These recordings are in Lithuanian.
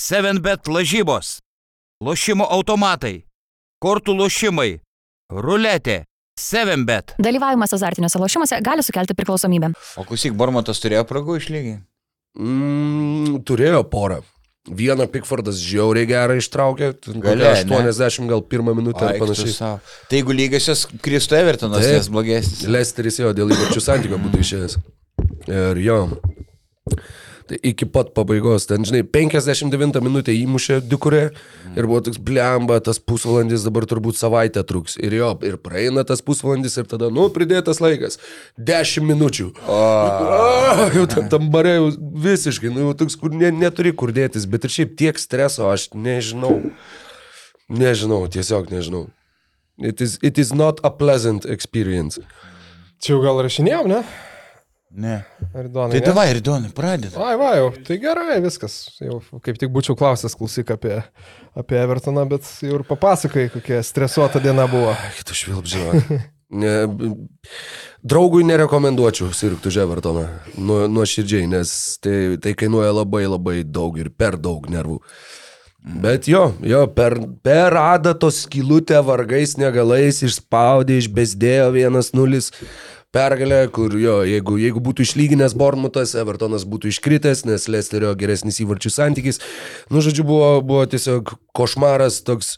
7bet lažybos, lošimo automatai, kortų lošimai, ruletė, 7bet. Dalyvavimas azartiniuose lošimuose gali sukelti priklausomybę. O klausyk, Bormatas turėjo pragų išlygiai. Mm, turėjo porą. Vieną Pickfordas žiauriai gerą ištraukė, Gale, kokią ne? 80 gal pirmą minutę ar panašiai. sau. Tai jeigu lygiosios Kristų Evertonas, nes blogesnis. Lesteris jo dėl įvarčių santykio būtų išėjęs. Ir jo. Iki pat pabaigos, ten žinai, 59 minutę įmušė dikurė ir buvo toks blemba, tas pusvalandis dabar turbūt savaitę truks. Ir jo, ir praeina tas pusvalandis ir tada, nu, pridėtas laikas. 10 minučių. O, jau tam, tam bare jau visiškai, nu, jau toks, kur ne, neturi kur dėtis, bet ir šiaip tiek streso, aš nežinau. Nežinau, tiesiog nežinau. It is, it is not a pleasant experience. Čia jau gal rašinėjom, ne? Ne. Ar Donai? Tai davai, Ridonai, pradėt. Ai, va, jau, tai gerai, viskas. Jau kaip tik būčiau klausęs klausyk apie, apie Evertoną, bet jau ir papasakai, kokia stresuota diena buvo. Kitų švilp, žinok. Ne, draugui nerekomenduočiau sirgti už Evertoną. Nu, nuoširdžiai, nes tai, tai kainuoja labai labai daug ir per daug nervų. Bet jo, jo, per, per adatos skilutę vargais negalais išspaudė, išbesdėjo 1-0 pergalę, kur jo, jeigu, jeigu būtų išlyginęs Bormutas, Evertonas būtų iškritęs, nes Lesterio geresnis įvarčių santykis. Nu, žodžiu, buvo, buvo tiesiog košmaras toks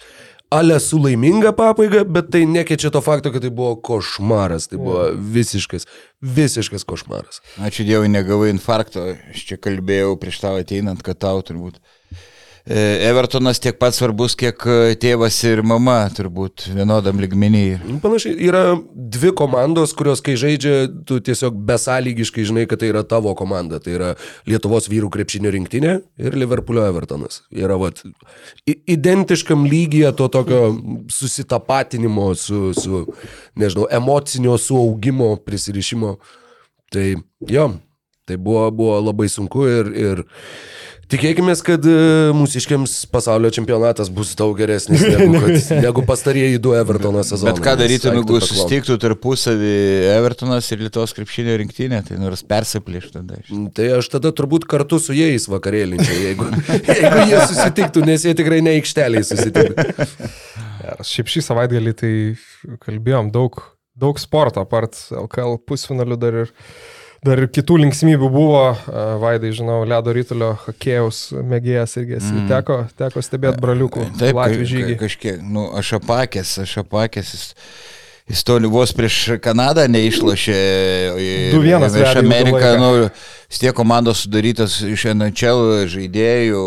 ale su laiminga pabaiga, bet tai nekeičia to fakto, kad tai buvo košmaras. Tai buvo visiškas, visiškas košmaras. Ačiū Dievui, negavai infarkto. Aš čia kalbėjau prieš tau ateinant, kad tau turbūt. E, Evertonas tiek pat svarbus, kiek e, tėvas ir mama, turbūt vienodam ligmenį. Nu, Panašiai, yra dvi komandos, kurios kai žaidžia, tu tiesiog besąlygiškai žinai, kad tai yra tavo komanda. Tai yra Lietuvos vyrų krepšinio rinktinė ir Liverpoolio Evertonas. Yra vat, identiškam lygyje to tokio susitapatinimo su, su, nežinau, emocinio suaugimo, prisirišimo. Tai jo, tai buvo, buvo labai sunku ir, ir Tikėkime, kad e, mūsiškiams pasaulio čempionatas bus daug geresnis negu, kad, negu pastarieji du Evertono sezonai. Bet ką darytum, Nes jeigu susitiktų tarpusavį Evertonas ir Lietuvos krepšinio rinktinė, tai nors persiplėš tada. Tai aš tada turbūt kartu su jais vakarėlinčiau, jeigu, jeigu jie susitiktų, nes jie tikrai ne aikšteliai susitiktų. Šiaip šį savaitgalį tai kalbėjom daug, daug sporto, apart LKL pusfinalių dar ir, dar ir kitų linksmybių buvo. Vaidai, žinau, ledo rytulio hakėjaus mėgėjas irgi esi. Mm. Teko, teko stebėti braliukų Taip, Latvijų žygį. ka- kažkiek, nu, aš apakęs, aš apakęs. Jis, jis to vos prieš Kanadą neišlošė. ir- 2:1 ir Prieš Ameriką, nu, vis tiek komandos sudarytos iš NHL žaidėjų,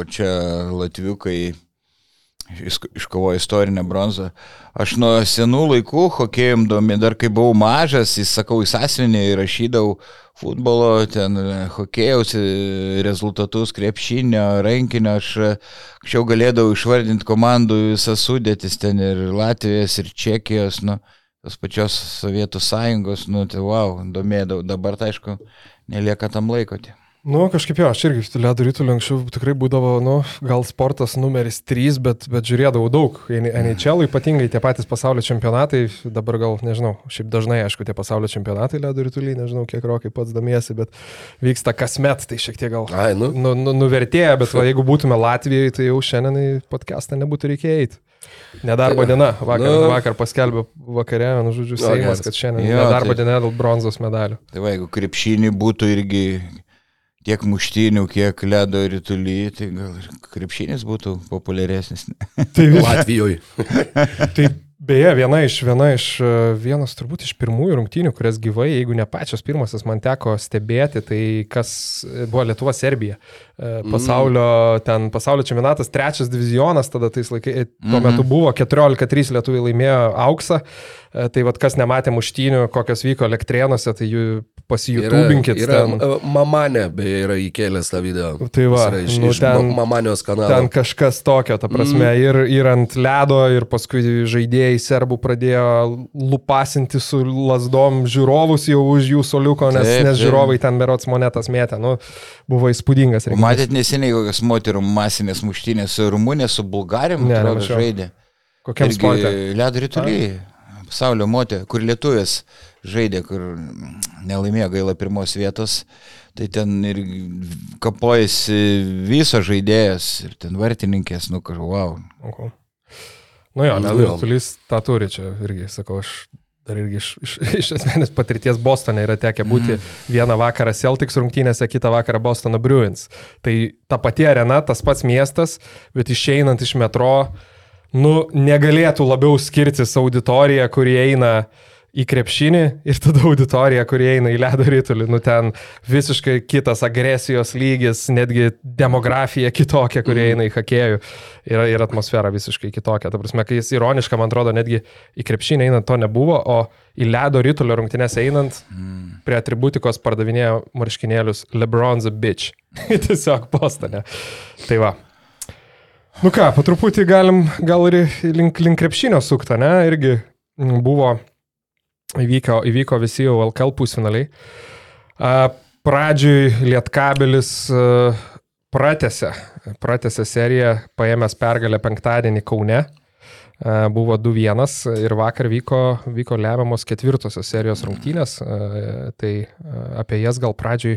o čia Latviukai iškovojo istorinę bronzą. Aš nuo senų laikų hokėjim domi, dar kai buvau mažas, jis, sakau, į sąsiuvinį rašydavau futbolo, ten hokėjaus e, rezultatus, krepšinio, rankinio, aš e, anksčiau galėdavau išvardinti komandų visas sudėtis ten ir Latvijos, ir Čekijos, nu, tos pačios Sovietų sąjungos, nu, tai wow, domėdavau, dabar tai aišku, nelieka tam laiko. Tie. Nu, kažkaip jo, aš irgi ledo rytuliu anksčiau tikrai būdavo, nu, gal sportas numeris 3, bet, bet žiūrėdavau daug. NHL ypatingai tie patys pasaulio čempionatai, dabar gal, nežinau, šiaip dažnai, aišku, tie pasaulio čempionatai ledo rytuliai, nežinau, kiek rokai pats domiesi, bet vyksta kasmet, tai šiek tiek gal Ai, nu. nu, nu, nuvertėja, bet va, jeigu būtume Latvijoje, tai jau šiandien į podcastą nebūtų reikėję eiti. Nedarbo diena. Vakar, Nu. vakar paskelbė vakare, nu, žodžiu, Seimas, kad šiandien Jo, nedarbo tai- diena dėl bronzos medalių. Tai va, jeigu krepšinį būtų irgi tiek muštinių, kiek ledo rytulį, tai gal ir krepšinis būtų populiaresnis. Tai Latvijoje. Tai beje, viena iš, viena iš, e, vienas turbūt iš pirmųjų rungtynių, kurias gyvai, jeigu ne pačios pirmasis man teko stebėti, tai kas e, buvo Lietuva Serbija. E, Pasaulio, ten pasaulio čempionatas, trečias divizionas, tada tais laikais, tuo metu buvo 14-3 lietuviai laimėjo auksą. E, Tai vad kas nematė muštynių, kokios vyko elektrėnuose, tai jų pasijūtubinkit. Yra, ten. yra Mamanė, beje, yra įkėlęs tą video. Tai va, Jis yra iš, nu iš ten- Ma- Mamanijos kanalo. Ten kažkas tokio, ta prasme, mm. ir, ir ant ledo, ir paskui žaidėjai serbų pradėjo lupasinti su lasdom žiūrovus jau už jų soliuko, nes, Taip, nes taip. žiūrovai ten berots monetas mėtė. Nu, buvo įspūdingas renginys. Matėt neseniai kokias moterų masinės muštinės su Rumunė, su Bulgarijom, Ne, atrodo, žaidė. Kokiam Irgi sportui? Ledo rytuliai. Pasaulio moterį, kur lietuvės žaidė, kur nelaimėjo gaila pirmos vietos. Tai ten ir kapojasi viso žaidėjas ir ten vartininkės, nu kažkaip, wow. Okay. Nu jo, Nu Ledo jo. Ritulys tą turi čia irgi, sakau, aš dar irgi iš, iš, iš asmenės patirties Bostone yra tekę būti mm. vieną vakarą Celtics rungtynėse, kitą vakarą Bostono Bruins. Tai ta pati arena, tas pats miestas, bet išeinant iš metro, nu, negalėtų labiau skirtis auditorija, kuri eina į krepšinį ir tada auditorija, kurie eina į ledo rytulį. Nu ten visiškai kitas agresijos lygis, netgi demografija kitokia, kurie eina į hakėjų. Ir, ir atmosfera visiškai kitokia. Ta prasme, kai jis ironiška, man atrodo, netgi į krepšinį einant to nebuvo, o į ledo rytulio rungtynės einant prie atributikos pardavinėjo marškinėlius LeBron's a bitch. Tiesiog postane. Tai va. Nu ką, po truputį galim gal ir link, link krepšinio suktą, ne? Irgi mm, buvo įvyko, įvyko visi jau LKL pusfinaliai. Pradžiui Lietkabelis a, pratęsė, pratęsė seriją, paėmęs pergalę penktadienį Kaune. A, Buvo 2-1 ir vakar vyko, vyko lemiamos ketvirtosios serijos rungtynės, a, tai a, apie jas gal pradžiui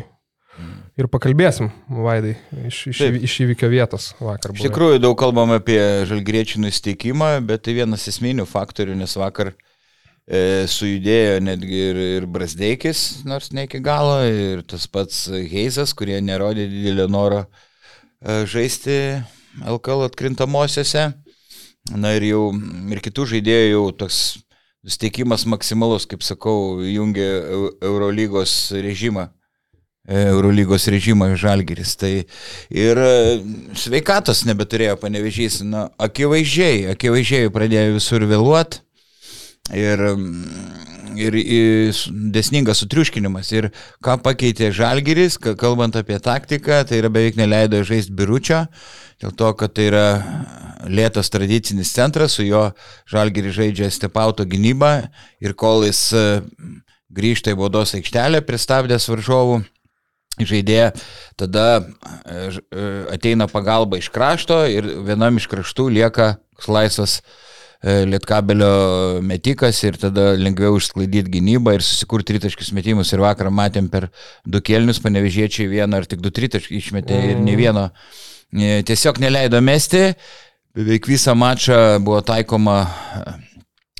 ir pakalbėsim, Vaidai, iš, iš, Taip. iš įvykio vietos vakar. Iš tikrųjų daug kalbam apie žalgriečių nusteikimą, bet tai vienas esminių faktorių, nes vakar e, sujudėjo netgi ir, ir Brasdeikis, nors ne iki galo, ir tas pats Heizas, kurie nerodė didelio noro e, žaisti LKL atkrintamosiose. Na ir jau ir kitų žaidėjų jau toks nusteikimas maksimalus, kaip sakau, jungia Eu- Eurolygos režimą. E, Eurolygos režimą Žalgiris. Tai ir e, sveikatos nebeturėjo panevežys. Na, akivaizdžiai, akivaizdžiai pradėjo visur vėluoti. Ir, ir, ir desningas sutriuškinimas. Ir ką pakeitė Žalgiris, ka- kalbant apie taktiką, tai yra beveik neleido žaisti biručio, dėl to, kad tai yra lėtas tradicinis centras, su juo Žalgiris žaidžia stepauto gynybą ir kol jis e, grįžta į baudos aikštelę, pristabdęs varžovų žaidėją, tada e, e, ateina pagalba iš krašto ir vienam iš kraštų lieka laisvas e, lietkabelio metikas ir tada lengviau išsklaidyti gynybą ir susikurti tritaškius metimus. Ir vakar matėm per du kelnius, panevežėčiai vieną ar tik du tritaškius išmetė ir ne vieno e, tiesiog neleido mesti. Beveik visą mačą buvo taikoma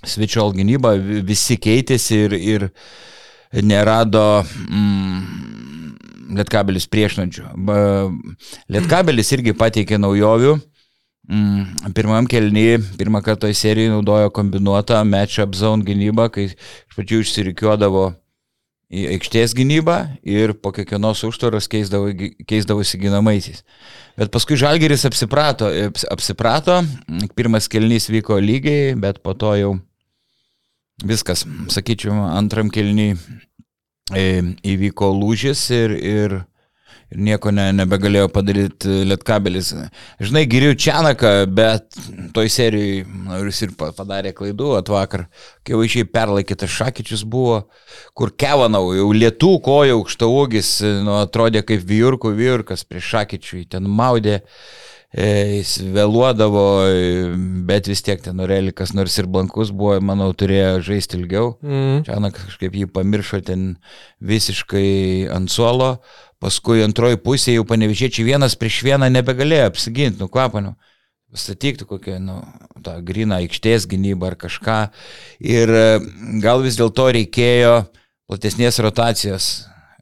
svečiol gynyba, vi- visi keitėsi ir, ir nerado mm, Lietkabelis priešnuodžių. Ba- Lietkabelis irgi pateikė naujovių. Mm, pirmam kelnyje, pirmą kartą į seriją naudojo kombinuotą match-up zone gynybą, kai iš pradžių išsirikiuodavo į aikštės gynybą ir po kiekvienos užtvaros keisdavo, keisdavosi ginamaisiais. Bet paskui Žalgeris apsiprato, aps- apsiprato, pirmas kelnys vyko lygiai, bet po to jau viskas, sakyčiau, antram kelniui e, įvyko lūžis ir, ir, ir nieko ne, nebegalėjo padaryti Lietkabelis. Žinai, giriu Čianaką, bet toj serijai na, jis ir pa- padarė klaidų atvakar. Kai jau išėjai perlaikytas Šakyčius buvo, kur kevanau, jau lietų koja aukšta ūgis, nu, atrodė kaip vyurkų vyurkas prieš Šakyčių, ten maudė. E, Jis vėluodavo, e, bet vis tiek ten Norelikas, nors ir blankus buvo, manau, turėjo žaisti ilgiau. Mm. Čianak kažkaip jį pamiršo ten visiškai ant suolo, paskui antroji pusė jau panevežėčiai vienas prieš vieną nebegalėjo apsiginti, nu kvapaniu. Statyk tu kokią, nu, tą griną aikštės gynybą ar kažką. Ir e, gal vis dėlto reikėjo platesnės rotacijos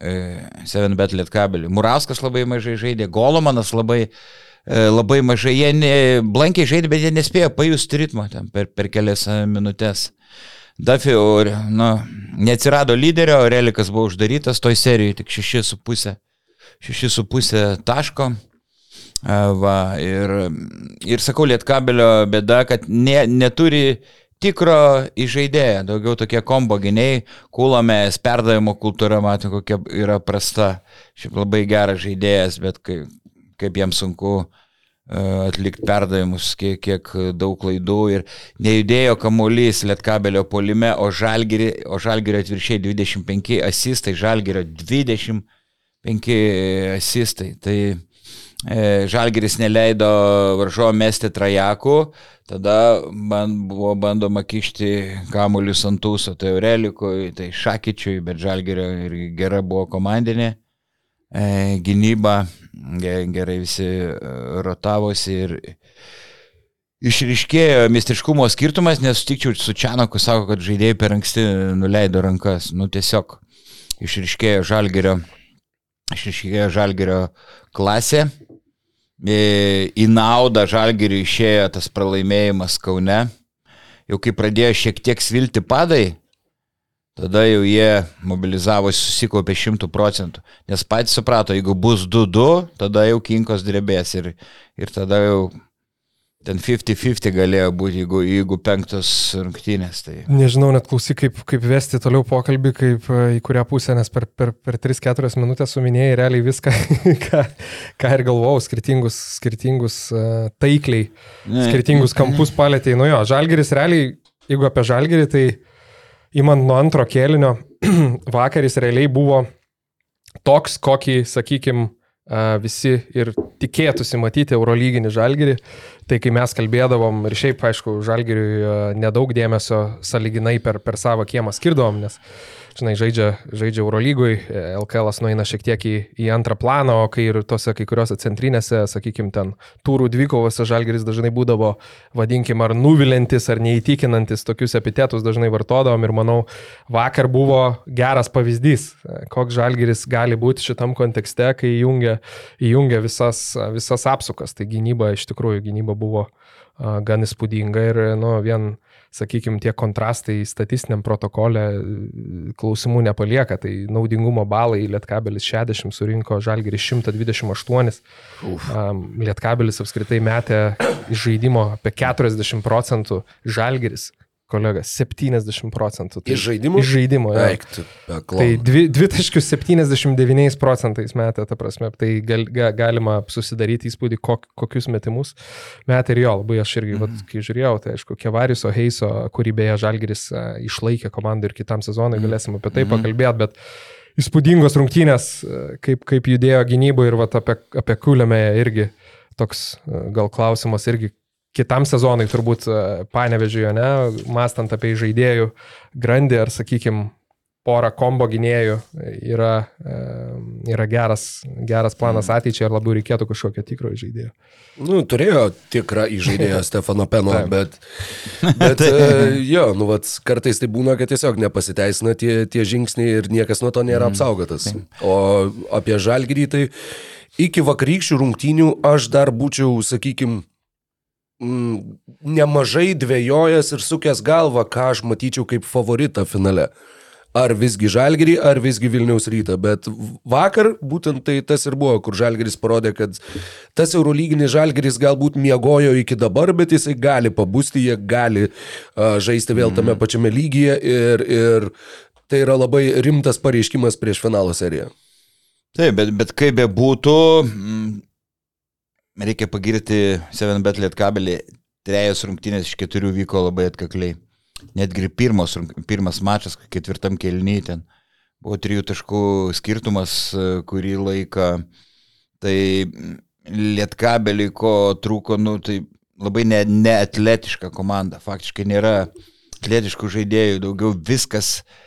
e, 7bet lietkabeliui. Murauskas labai mažai žaidė, Golomanas labai, e, labai mažai, jie ne, blankiai žaidė, bet jie nespėjo pajusti ritmo ten per, per kelias e, minutės. Dafi, nu, neatsirado lyderio, Relikas buvo uždarytas toj serijoje, tik 6,5 6,5 taško. E, Va, ir, ir sakau, Lietkabelio bėda, kad ne, neturi tikro įžaidėjo, daugiau tokie kombo gyniai, kulomės, perdavimo kultūra, matau, kokia yra prasta. Šiaip labai geras žaidėjas, bet kaip, kaip jam sunku e, atlikti perdavimus, kiek, kiek daug klaidų ir nejudėjo kamuolys Lietkabelio polime, o Žalgiri, o Žalgirio atviršiai 25 asistai, Žalgirio 25 asistai. Tai e, Žalgiris neleido varžovo mesti trajakų, tada man buvo bandoma kišti kamuolius ant tūso, tai Aurelikui, tai Šakyčiui, bet Žalgirio ir gera buvo komandinė gynyba, ge- gerai visi e, rotavosi ir išriškėjo mistiškumo skirtumas, nes sutikčiau su Čianaku, sako, kad žaidėjai per anksti nuleido rankas. Nu tiesiog išriškėjo žalgerio, išriškėjo žalgerio klasė. E, Į naudą žalgeriui išėjo tas pralaimėjimas Kaune. Jau kai pradėjo šiek tiek svilti padai, tada jau jie mobilizavosi, susikaupė šimtų procentų. Nes patys suprato, jeigu bus 2-2, tada jau kinkos drebės ir, ir tada jau ten 50-50 galėjo būti, jeigu, jeigu penktos rungtynės. Tai... Nežinau, net klausyk, kaip, kaip vesti toliau pokalbį, kaip e, į kurią pusę, nes per, per, per 3-4 minutės suminėjai realiai viską, ką, ką ir galvojau, skirtingus, skirtingus uh, taikliai, Ne. skirtingus kampus palėtėjai. Nu jo, žalgeris realiai, jeigu apie žalgerį, tai įmant nuo antro kėlinio, vakaris realiai buvo toks, kokį, sakykime, visi ir tikėtųsi matyti Eurolyginį žalgerį. Tai kai mes kalbėdavom ir šiaip, aišku, žalgeriui a, nedaug dėmesio saliginai per, per savo kiemą skirdavom, nes, žinai, žaidžia, žaidžia Eurolygui, e, LKL nueina šiek tiek į, į antrą planą, o kai ir tose kai kuriuose centrinėse, sakykime, ten turų dvikovose žalgeris dažnai būdavo, vadinkim, ar nuvilintis, ar neįtikinantis, tokius epitetus dažnai vartodavom ir manau, vakar buvo geras pavyzdys, e, koks žalgeris gali būti šitam kontekste, kai įjungia, įjungia visas, visas apsukas. Tai gynyba, iš tikrųjų, gynyba buvo gan įspūdinga ir, nu, vien sakykime, tie kontrastai statistiniam protokole e, klausimų nepalieka. Tai naudingumo balai Lietkabelis 60 surinko Žalgiris 128. Um, Lietkabelis apskritai metė iš žaidimo apie 40 procentų, Žalgiris, kolega, 70 procentų. Tai Iš žaidimo? Iš žaidimo, jo. Eik, tu, Tai beklon. dvi, dvi taškius 79 procentais metė, ta prasme, tai gal, ga, galima susidaryti įspūdį, kok, kokius metimus metė ir jo, labai aš irgi, mm. vat, kai žiūrėjau, tai aišku, Kevariso Heiso, kurį beje Žalgiris a, išlaikė komandą ir kitam sezonui, galėsim apie tai mm. pakalbėti, bet įspūdingos rungtynės, kaip, kaip judėjo gynybo ir vat, apie, apie Kulėmę irgi toks gal klausimas irgi kitam sezonui turbūt panevežiu, ne, mastant apie žaidėjų grandį ar, sakykime, porą kombo gynėjų yra, e, yra geras, geras planas ateičiai, ar labiau reikėtų kažkokio tikro žaidėjo. Nu, turėjo tikrą įžaidėją Stefano Peno, bet, bet e, jo, nu, vat, kartais tai būna, kad tiesiog nepasiteisina tie, tie žingsniai ir niekas nuo to nėra apsaugotas. O apie žalgyrį tai iki vakarykščių rungtynių aš dar būčiau, sakykime, mm, nemažai dvėjojęs ir sukęs galvą, ką aš matyčiau kaip favoritą finale. Ar visgi Žalgirį, ar visgi Vilniaus rytą. Bet vakar būtent tai tas ir buvo, kur Žalgiris parodė, kad tas Eurolyginis Žalgiris galbūt miegojo iki dabar, bet jisai gali pabusti, jie gali uh, žaisti vėl tame pačiame lygyje ir, ir tai yra labai rimtas pareiškimas prieš finalo seriją. Taip, bet, bet kaip bebūtų, mm, reikia pagirti 7bet lietkabelį. Trejos rungtynės iš keturių vyko labai atkakliai. Netgi pirmos, rung- pirmas mačas, ketvirtam kelnyje ten buvo trijų taškų skirtumas e, kurį laiką. Tai mm, lietkabelį ko trūko, nu, tai labai ne- neatletiška komanda. Faktiškai nėra atletiškų žaidėjų, daugiau viskas e,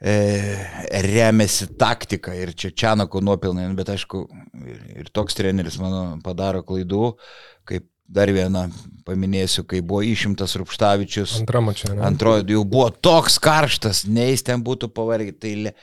remiasi taktika ir čia Čianako nuopilnai, bet aišku, ir, toks treneris mano padaro klaidų, kaip dar vieną paminėsiu, kai buvo išimtas Rupštavičius. Antra mačia. ne? Antroji jau buvo toks karštas, nei jis ten būtų pavargę. Tai le-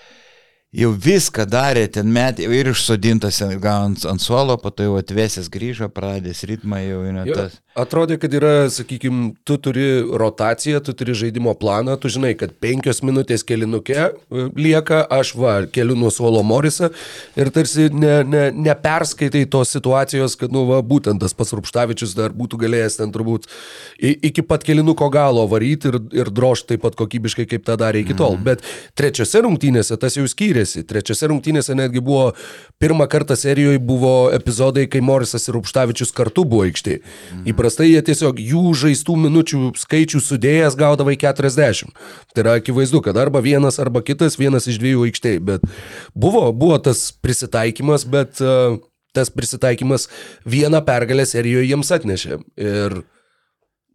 jau viską darė, ten metė ir išsodintas ant, ant, suolo, po to jau atvesęs grįžo, pradės ritmą jau ne Jo, tas. Atrodė, kad yra, sakykime, tu turi rotaciją, tu turi žaidimo planą, tu žinai, kad penkios minutės kelinuke e, lieka, aš va, keliu nuo suolo Morisą ir tarsi ne, ne, neperskaitai tos situacijos, kad, nu, va, būtent tas pats Rupštavičius dar būtų galėjęs ten turbūt iki pat kelinuko galo varyti ir, ir drožti taip pat kokybiškai, kaip tą darė iki tol. Bet trečiose rungtynėse tas jau skyrėsi. Trečiose rungtynėse netgi buvo pirmą kartą serijoje buvo epizodai, kai Morisas ir Rupštavičius kartu buvo aikštėje. Įprastai jie tiesiog jų žaistų minučių skaičių sudėjęs gaudavo į 40. Tai yra akivaizdu, kad arba vienas, arba kitas, vienas iš dviejų aikštėje. Bet buvo, buvo tas prisitaikymas, bet uh, tas prisitaikymas vieną pergalę serijoje jiems atnešė. Ir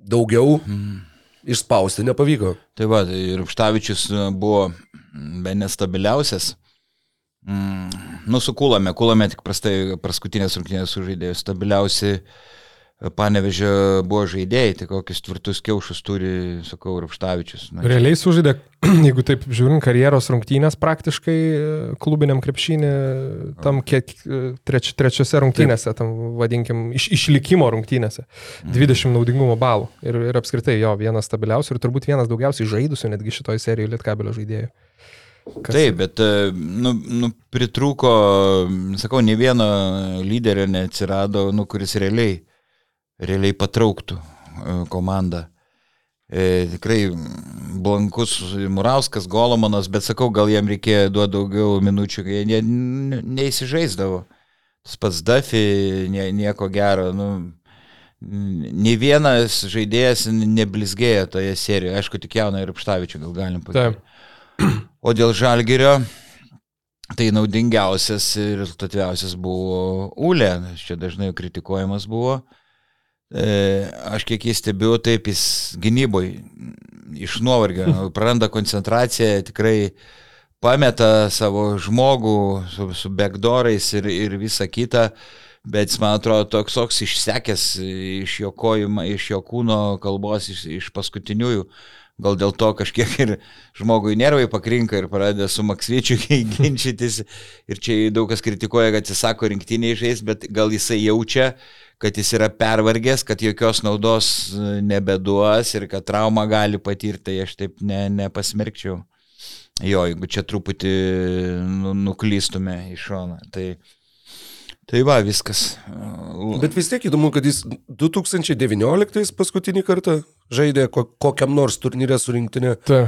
daugiau išspausti nepavyko. Tai va, tai Rupštavičius e, buvo be nestabiliausias Mm, nu, su Kulame. Kulame tik prastai paskutinės rungtynės sužaidė. Stabiliausi Panevežė buvo žaidėjai, tai kokius tvirtus kiaušus turi, sakau, Rapštavičius. Na, Realiai sužaidė, jeigu taip žiūrint, karjeros rungtynės praktiškai e, klubiniam krepšinį, tam kiek e, treč, trečiose rungtynėse, tam vadinkim, iš, išlikimo rungtynėse. 20 naudingumo balų. Ir, ir apskritai jo vienas stabiliausių ir turbūt vienas daugiausiai žaidusių netgi šitoje serijoje Lietkabelio žaidėjų. Kas- Taip, bet e, nu, nu, pritrūko, sakau, ne vieno lyderio neatsirado, nu, kuris realiai, realiai patrauktų e, komandą. E, tikrai blankus Murauskas, Golomanas, bet sakau, gal jam reikėjo duoti daugiau minučių, kai jie ne, ne, neįsižeisdavo. Tas pats Duffy nie, nieko gero. Nu, Ne vienas žaidėjas neblizgėjo toje serijoje, aišku, tik jauną ir Pštavičių gal galim Taip. O dėl Žalgirio, tai naudingiausias ir rezultatyviausias buvo Ule, čia dažnai kritikuojamas buvo. E, aš kiek jį stebiu, taip jis gynyboj iš nuovargio, praranda koncentraciją, tikrai pameta savo žmogų su, su backdoorais ir, ir visa kita, bet jis man atrodo toks, toks išsekęs iš jo kojimo, iš jo kūno kalbos, iš, iš paskutiniųjų. Gal dėl to kažkiek ir žmogui nervai pakrinka ir pradeda su Maksvyčiu ginčytis. Ir čia daug kas kritikuoja, kad jis sako rinktiniai žais, bet gal jisai jaučia, kad jis yra pervargęs, kad jokios naudos e, nebeduos ir kad traumą gali patirti, tai aš taip ne, nepasmerkčiau. Jo, jeigu čia truputį nu, nuklystume į šoną. Tai, tai va, viskas. Bet vis tiek įdomu, kad jis 2019 paskutinį kartą žaidė ko, kokiam nors turnyrė su rinktinė. Ta,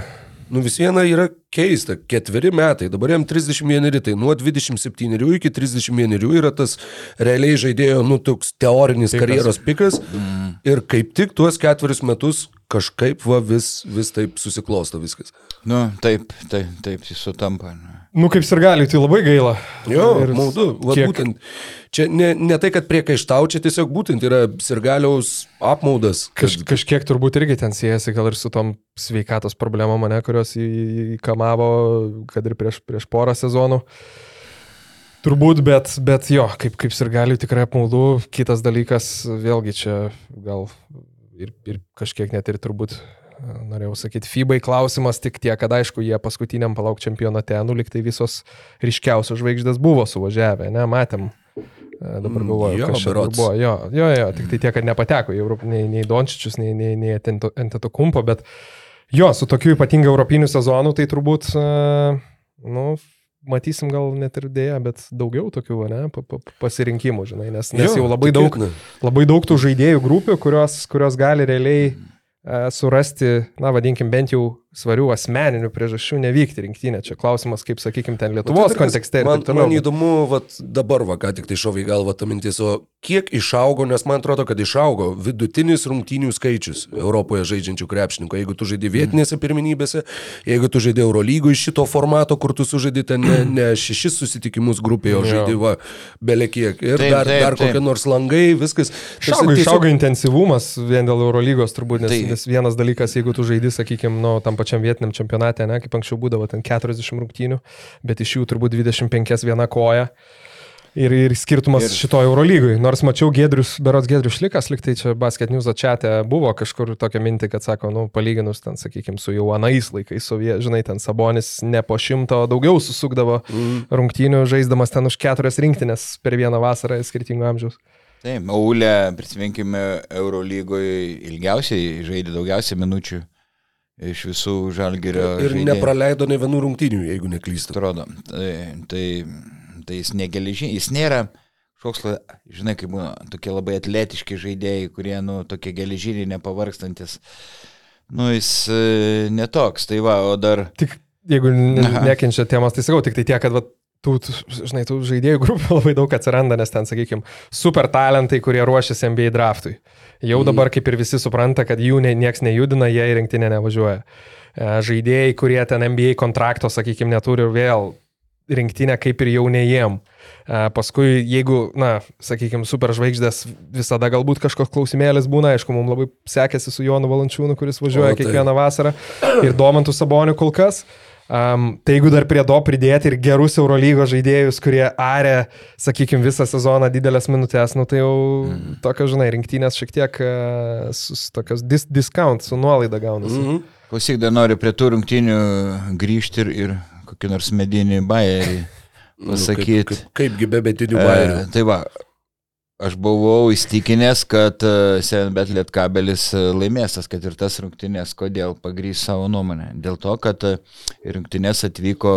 Nu vis viena yra keista, ketveri metai, dabar jam 31, tai nuo 27 iki 31 yra tas realiai žaidėjo, nu, toks teorinis Pikas. karjeros pikas. Mm. Ir kaip tik tuos ketverius metus kažkaip va vis, vis taip susiklosto viskas. Nu, taip, taip, taip, jis sutampa. Nu kaip ir gali, tai labai gaila. Jo, Ir maudu, va, kiek- būtent. Čia ne, ne tai, kad priekaištau, čia tiesiog būtent yra sirgaliaus apmaudas. Kaž, Kad, kažkiek turbūt irgi ten siejasi gal ir su tom sveikatos problemom, mane, kurios įkamavo, kad ir prieš, prieš porą sezonų. Turbūt, bet, bet jo, kaip, kaip ir gali tikrai apmaudu. Kitas dalykas, vėlgi čia gal ir, ir kažkiek net ir turbūt, norėjau sakyti, FIBA klausimas tik tiek, kad aišku, jie paskutiniam palauk čempionate, nu liktai visos ryškiausios žvaigždės buvo suvažiavę, ne, matėm. E, Dabar Mm, galvoju, jo, kas čia buvo. Jo, jo, jo, tik tai tiek, kad nepateko į Europą, nei, nei Dončičius, nei, nei, nei Enteto Kumpo, bet jo, su tokiu ypatingu europiniu sezonu, tai turbūt, e, nu, matysim gal net ir dėja, bet daugiau tokių, ne, pa- pa- pasirinkimų, žinai, nes, nes jau labai daug, tikėtina. labai daug tų žaidėjų grupių, kurios, kurios gali realiai surasti, na, vadinkim, bent jau svarių asmeninių priežasčių nevykti rinktinę. Čia klausimas, kaip, sakykime, ten Lietuvos kas- kontekste ir Man, taip man įdomu, vat, dabar, va, ką tik tai šovai galva ta mintis, o kiek išaugo, nes man atrodo, kad išaugo vidutinis rungtynių skaičius Europoje žaidžiančių krepšininkų. Jeigu tu žaidži vietinėse pirmenybėse, jeigu tu žaidži Eurolygų iš šito formato, kur tu sužaidži ten ne, ne šešis susitikimus grupėje, o žaidži va, belekiek. Ir Taip, dar, taip, dar taip. kokie nors langai, viskas. Išaugo, Tarsi išaugo intensyvumas vien dėl Eurolygos turbūt, nes, Tai- nes vienas dalykas, jeigu tu žaidži, sakykime, nu, tam pačiam vietiniam čempionate, ne, kaip anksčiau būdavo ten 40 rungtynių, bet iš jų turbūt 25 viena koja. Ir, ir skirtumas Ir- šito Eurolygui. Nors mačiau Gedrius, berots Gedrius Šlikas, liktai čia Basket News atčiate buvo kažkur tokia minti, kad sako, nu, palyginus ten, sakykime, su jau anais laikais, sovie, žinai, ten Sabonis ne po šimto, daugiau susukdavo Mm. rungtynių, žaisdamas ten už keturias rinktinės per vieną vasarą skirtingo amžiaus. Taip, Aulė, prisiminkime, Eurolygoje ilgiausiai žaidė daugiausiai minučių iš visų žalgerio. Ir nepraleido ne vienų rungtynių, jeigu neklystu. atrodo. Tai, tai, tai jis negeležinis, jis nėra kažkoks, žinai, kaip būna, tokie labai atletiški žaidėjai, kurie, nu, tokie geležiniai, nepavarkstantis. Nu, jis e, netoks, tai va, o dar... Tik jeigu nekenčia temos, tai sakau, tik tai tiek, kad va, tų, žinai, tų žaidėjų grupių labai daug atsiranda, nes ten, sakykime, super talentai, kurie ruošiasi NBA draftui. Jau dabar kaip ir visi supranta, kad jų ne, nieks nejudina, jie į rinktinę nevažiuoja. E, Žaidėjai, kurie ten NBA kontrakto, sakykime, neturi ir vėl rinktinę kaip ir jau ne jiem. E, Paskui, jeigu, na, sakykime, superžvaigždės visada galbūt kažkoks klausimėlis būna, aišku, mums labai sekėsi su Jonu Valančiūnu, kuris važiuoja O, tai. kiekvieną vasarą ir Domantų Sabonių kol kas. Um, tai jeigu dar prie to pridėti ir gerus Eurolygos žaidėjus, kurie arė, sakykime, visą sezoną didelės minutės, nu tai jau mm. tokios, žinai, rinktynės šiek tiek uh, su, su tokios dis discount, su nuolaida gaunasi. Mm -hmm. Klausyk, dar noriu prie tų rungtynių grįžti ir, ir kokį nors medinį bairį pasakyti. Nu, kaip, kaip, kaipgi be betinių bairių. E, tai va, aš buvau įstikinęs, kad Senbet Lietkabelis e, laimės tas ketvirtas rungtynės. Kodėl? Pagrys savo nuomonę. Dėl to, kad e, rungtynės atvyko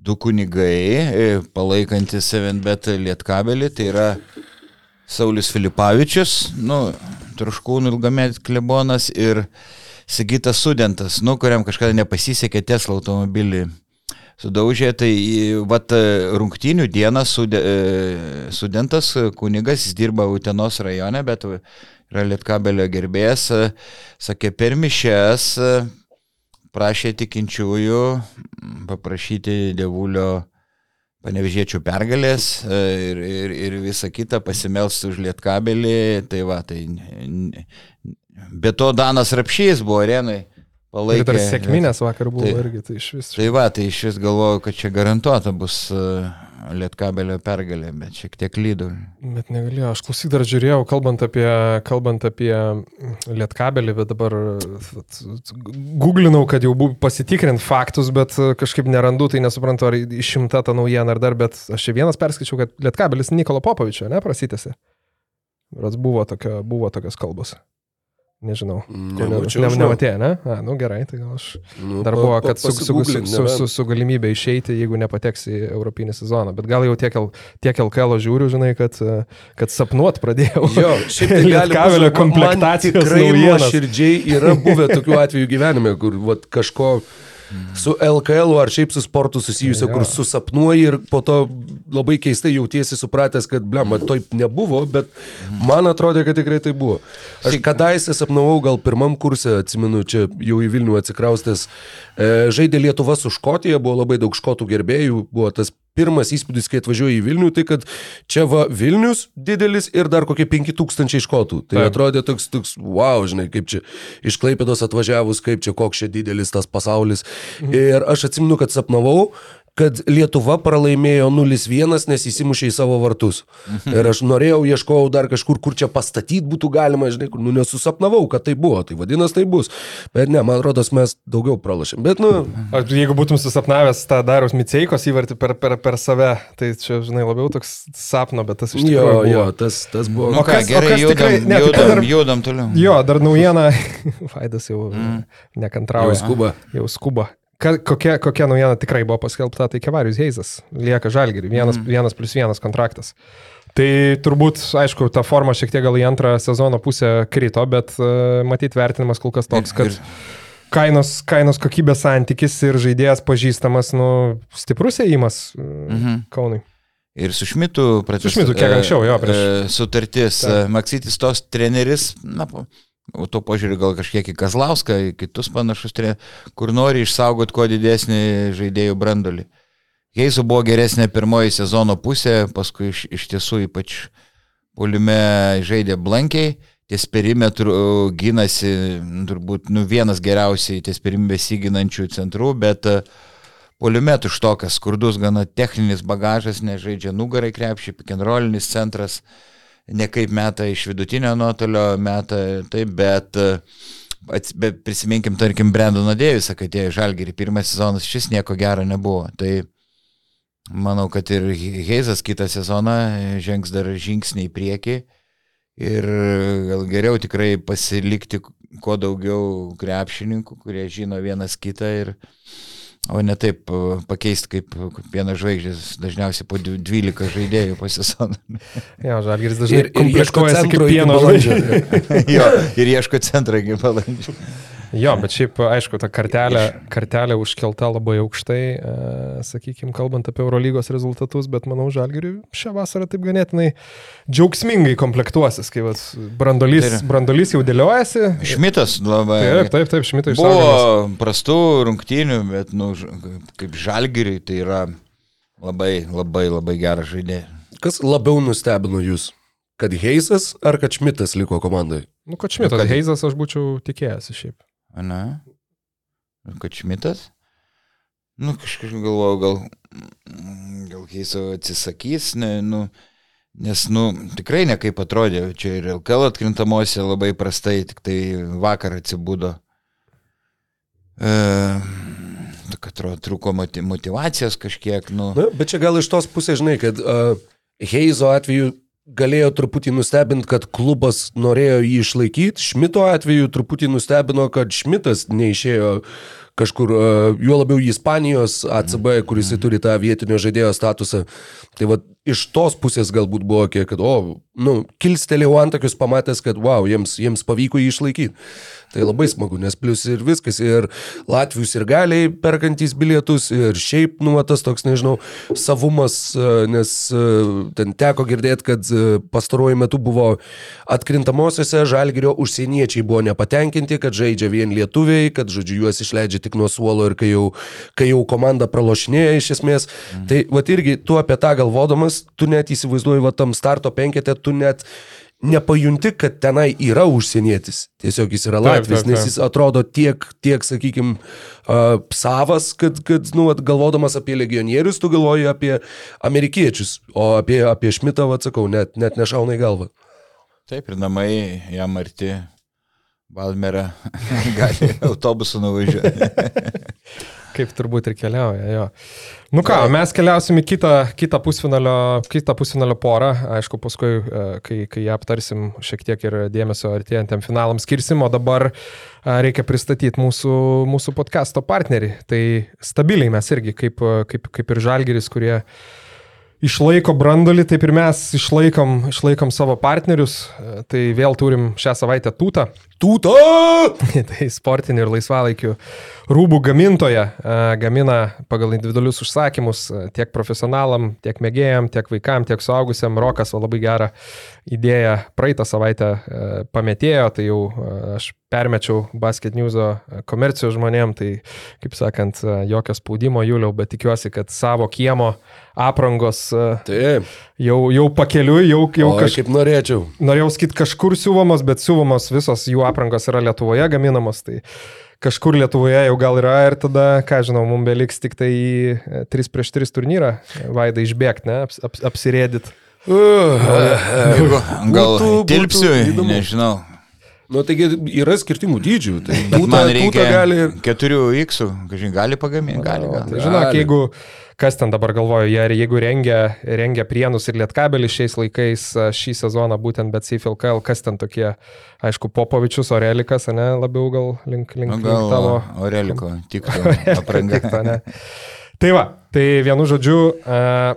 du kunigai, e, palaikantis Senbet Lietkabelį. Tai yra Saulis Filipavičius, nu, Truškūnų ilgamet klebonas ir Sigitas Studentas, nu, kuriam kažkada nepasisekė Tesla automobilį sudaužė, tai vat rungtynių dieną sude, studentas kunigas, jis dirba Utenos rajone, bet yra Lietkabelio gerbėjas, sakė, per mišes prašė tikinčiųjų paprašyti dievulio panevežėčių pergalės ir, ir, ir visa kita pasimelsti už Lietkabelį. Tai va, tai be to Danas Rapšys buvo arenai palaikė. Ir dar sėkminės vakar buvo tai, irgi, tai iš vis. Tai va, tai iš vis galvoju, kad čia garantuota bus uh, Lietkabelio pergalė, bet šiek tiek lydų. Bet negalėjau, aš klausyk dar žiūrėjau, kalbant apie, kalbant apie Lietkabelį, bet dabar googlinau, kad jau pasitikrint faktus, bet kažkaip nerandu, tai nesuprantu, ar išimta ta naujiena ar dar, bet aš čia vienas perskaičiau, kad Lietkabelis Nikolo Popovičio, ne, prasitėsi. Buvo, tokio, buvo tokios kalbos. Nežinau. Nemačiau. Ne, nematė, ne? A, nu gerai, tai gal aš. Nu, Dar buvo, kad su, su, su, su, su, su galimybė išeiti, jeigu nepateks į Europinį sezoną. Bet gal jau tiek, tiek LKL žiūriu, žinai, kad, e, kad sapnuot pradėjau. Jo, šiaip tai būt- man komplektacijos Tikrai nuoširdžiai yra buvę tokių atvejų gyvenime, kur vat, kažko su LKL ar šiaip su sportu susijusio, Jo. kur susapnuoji ir po to labai keistai jautiesi supratęs, kad, blem, taip nebuvo, bet man atrodė, kad tikrai tai buvo. Aš kadaise sapnavau, gal pirmam kursė, atsimenu, čia jau į Vilnių atsikraustęs, e, žaidė Lietuva su Škotija, buvo labai daug škotų gerbėjų, buvo tas pirmas įspūdis, kai atvažiuoju į Vilnių, tai kad čia va Vilnius didelis ir dar kokie 5000 škotų. Tai Taip. atrodė toks, toks, wow, žinai, kaip čia iš Klaipėdos atvažiavus, kaip čia koks čia didelis tas pasaulis. Ir aš atsimenu, kad sapnavau, kad Lietuva pralaimėjo 0-1, nes įsimušė į savo vartus. Ir aš norėjau, ieškojau dar kažkur, kur čia pastatyti būtų galima, žinai, kur, nu, nesusapnavau, kad tai buvo, tai vadinasi, tai bus. Bet ne, man atrodo, mes daugiau pralašėm. Bet, nu, Ar jeigu būtum susapnavęs tą Darius Miceikos įvartį per, per, per save, tai čia, žinai, labiau toks sapno, bet tas iš jo, tikrųjų jo, buvo. tas, tas buvo. Nu ką, kas- gerai, kas judam, tikrai- ne, tai judam, dar- judam toliau. Jo, dar naujiena. Vaidas jau mm. Jau nekantrauja. skuba. Jau skuba. Ka, kokia, kokia naujiena tikrai buvo paskelbta, tai Kevarius Heizas lieka žalgiriui, vienas, mm. vienas plus vienas kontraktas. Tai turbūt, aišku, ta forma šiek tiek gal į antrą sezono pusę krito, bet uh, matyt vertinimas kol kas toks, kad Ir- kainos, kainos kokybės santykis ir žaidėjas pažįstamas, nu, stiprus įėjimas uh, Mhm. Kaunui. Ir su Šmitu pratęs. Šmitu kiek anksčiau, jo, prieš- Sutartis. Taip. Maksytis tos treneris, na, o tuo požiūriu gal kažkiek į Kazlauską, į kitus panašus trenerius, kur nori išsaugoti kuo didesnį žaidėjų brandolį. Heisu buvo geresnė pirmoji sezono pusė, paskui iš, iš tiesų ypač polime žaidė blankiai, ties perimetru gynasi, turbūt nu, vienas geriausiai ties perimetru besiginančių centrų, bet uh, Poliume tuštokas, skurdus, gana techninis bagažas, nežaidžia nugarai krepšį, pikenrolinis centras, ne kaip meta iš vidutinio nuotolio, meta taip, bet, e, bet prisiminkim, tarkim, Brendoną Dėvisą, kad atėjo į Žalgirį, pirmas sezonas šis nieko gero nebuvo. Tai manau, kad ir Heizas kitą sezoną žengs dar žingsnį į priekį ir gal geriau tikrai pasilikti kuo daugiau krepšininkų, kurie žino vienas kitą ir O ne taip e, pakeisti kaip vienas žvaigždės, dažniausiai po dv- 12 žaidėjų po sezoną. Jo, žalgiris dažnai Ir, ir ieško centro kaip pieno žvaigždė. jo, ir ieško centrą iki balandžio. Jo, bet šiaip, aišku, ta kartelė, kartelė užkelta labai aukštai, e, sakykime, kalbant apie Eurolygos rezultatus, bet manau, Žalgiriui šią vasarą taip ganėtinai džiaugsmingai komplektuosis, kai vat, brandolys, brandolys jau dėliojasi. Šmitas labai. Taip, taip, taip, šimtai išsaugomas. Buvo prastų rungtynių, bet nu, kaip žalgiriui tai yra labai, labai, labai geras žaidėjas. Kas labiau nustebino jūs? Kad Heisas ar kad Šmitas liko komandai? Nu, kad Šmitas, kad- Heizas aš būčiau tikėjęs šiaip. Na, kad Šmitas. nu, kažkaip galvoju, gal, gal Heiso atsisakys, ne, nu, nes, nu, tikrai ne kaip atrodė, čia ir LKL atkrintamosiose labai prastai, tik tai vakar atsibudo. E, kad atrodo, trūko moti- motivacijos kažkiek, nu. Na, bet čia gal iš tos pusės, žinai, kad uh, Heizo atveju galėjo truputį nustebinti, kad klubas norėjo jį išlaikyti, Šmito atveju truputį nustebino, kad Šmitas neišėjo kažkur, uh, juo labiau į Ispanijos ACB, kuris turi tą vietinio žaidėjo statusą. Tai va iš tos pusės galbūt buvo kiek, kad, o, nu, kilstelėjau antakius pamatęs, kad, wow, jiems, jiems pavyko jį išlaikyti. Tai labai smagu, nes plus ir viskas, ir Latvijus ir galiai perkantys bilietus, ir šiaip, nu, tas toks, nežinau, savumas, e, nes e, ten teko girdėti, kad e, pastaruoju metu buvo atkrintamosiose žalgerio užsieniečiai buvo nepatenkinti, kad žaidžia vien lietuviai, kad, žodžiu, juos išleidžia tik nuo suolo ir kai jau, kai jau komanda pralošinėja iš esmės. Mm. Tai, va, irgi tu apie tą galvodamas, tu net įsivaizduoji, va, tam starto penketė, tu net nepajunti, kad tenai yra užsienietis. Tiesiog jis yra taip, nes jis atrodo tiek, tiek sakykime, uh, savas, kad, kad nu, vat, galvodamas apie legionierius, tu galvoji apie amerikiečius, o apie, apie Šmitą, atsakau, net, net nešauna į galvą. Taip, ir namai jam arti. Valmerą gali autobusu nuvažiuoti. Kaip turbūt ir keliauja, jo. Nu ką, mes keliausim į kitą, kitą, pusfinalio, kitą pusfinalio porą. Aišku, paskui, e, kai, kai ją aptarsim, šiek tiek ir dėmesio artėjantiem finalams skirsim, o dabar e, reikia pristatyti mūsų, mūsų podcast'o partnerį. Tai stabiliai mes irgi, kaip, kaip, kaip ir žalgeris, kurie išlaiko brandolį, taip ir mes išlaikom, išlaikom savo partnerius. Tai vėl turim šią savaitę tūtą. Tūta! tai sportinių ir laisvalaikių rūbų gamintoja e, gamina pagal individualius užsakymus e, tiek profesionalam, tiek mėgėjam, tiek vaikam, tiek suaugusiam. Rokas labai gerą idėją praeitą savaitę e, pametėjo, tai jau e, aš permečiau Basket News komercijos žmonėm, tai kaip sakant, e, jokio spaudimo Juliau, bet tikiuosi, kad savo kiemo aprangos e, Taip, jau, jau pakeliui, jau, jau kažkaip norėčiau. norėjau sakyti kažkur siūvamos, bet siūvomos visos jų aprangos yra Lietuvoje gaminamos, tai kažkur Lietuvoje jau gal yra ir tada, ką žinau, mums beliks tik tai į 3 prieš 3 turnyrą, Vaida išbėgti, ne, aps, aps, apsirėdit. Gal Būtų- būtų tilpsiu, įdomu. nežinau. nu, taigi yra skirtingų dydžių. Tai Bet tūta, man reikia gali ir... 4X, kažin gali pagaminti, gali, gali. Tai žinok, jeigu, kas ten dabar galvoju, jie, jeigu rengia, rengia prienus ir lietkabelį šiais laikais šį sezoną, būtent bet CFLKL, kas ten tokie, aišku, Popovičius, Orelikas, ne, labiau gal link, link, Nu, link gal tavo. Oreliko, tiktų apranga. Tikto, ne. Tai va, tai vienu žodžiu, uh,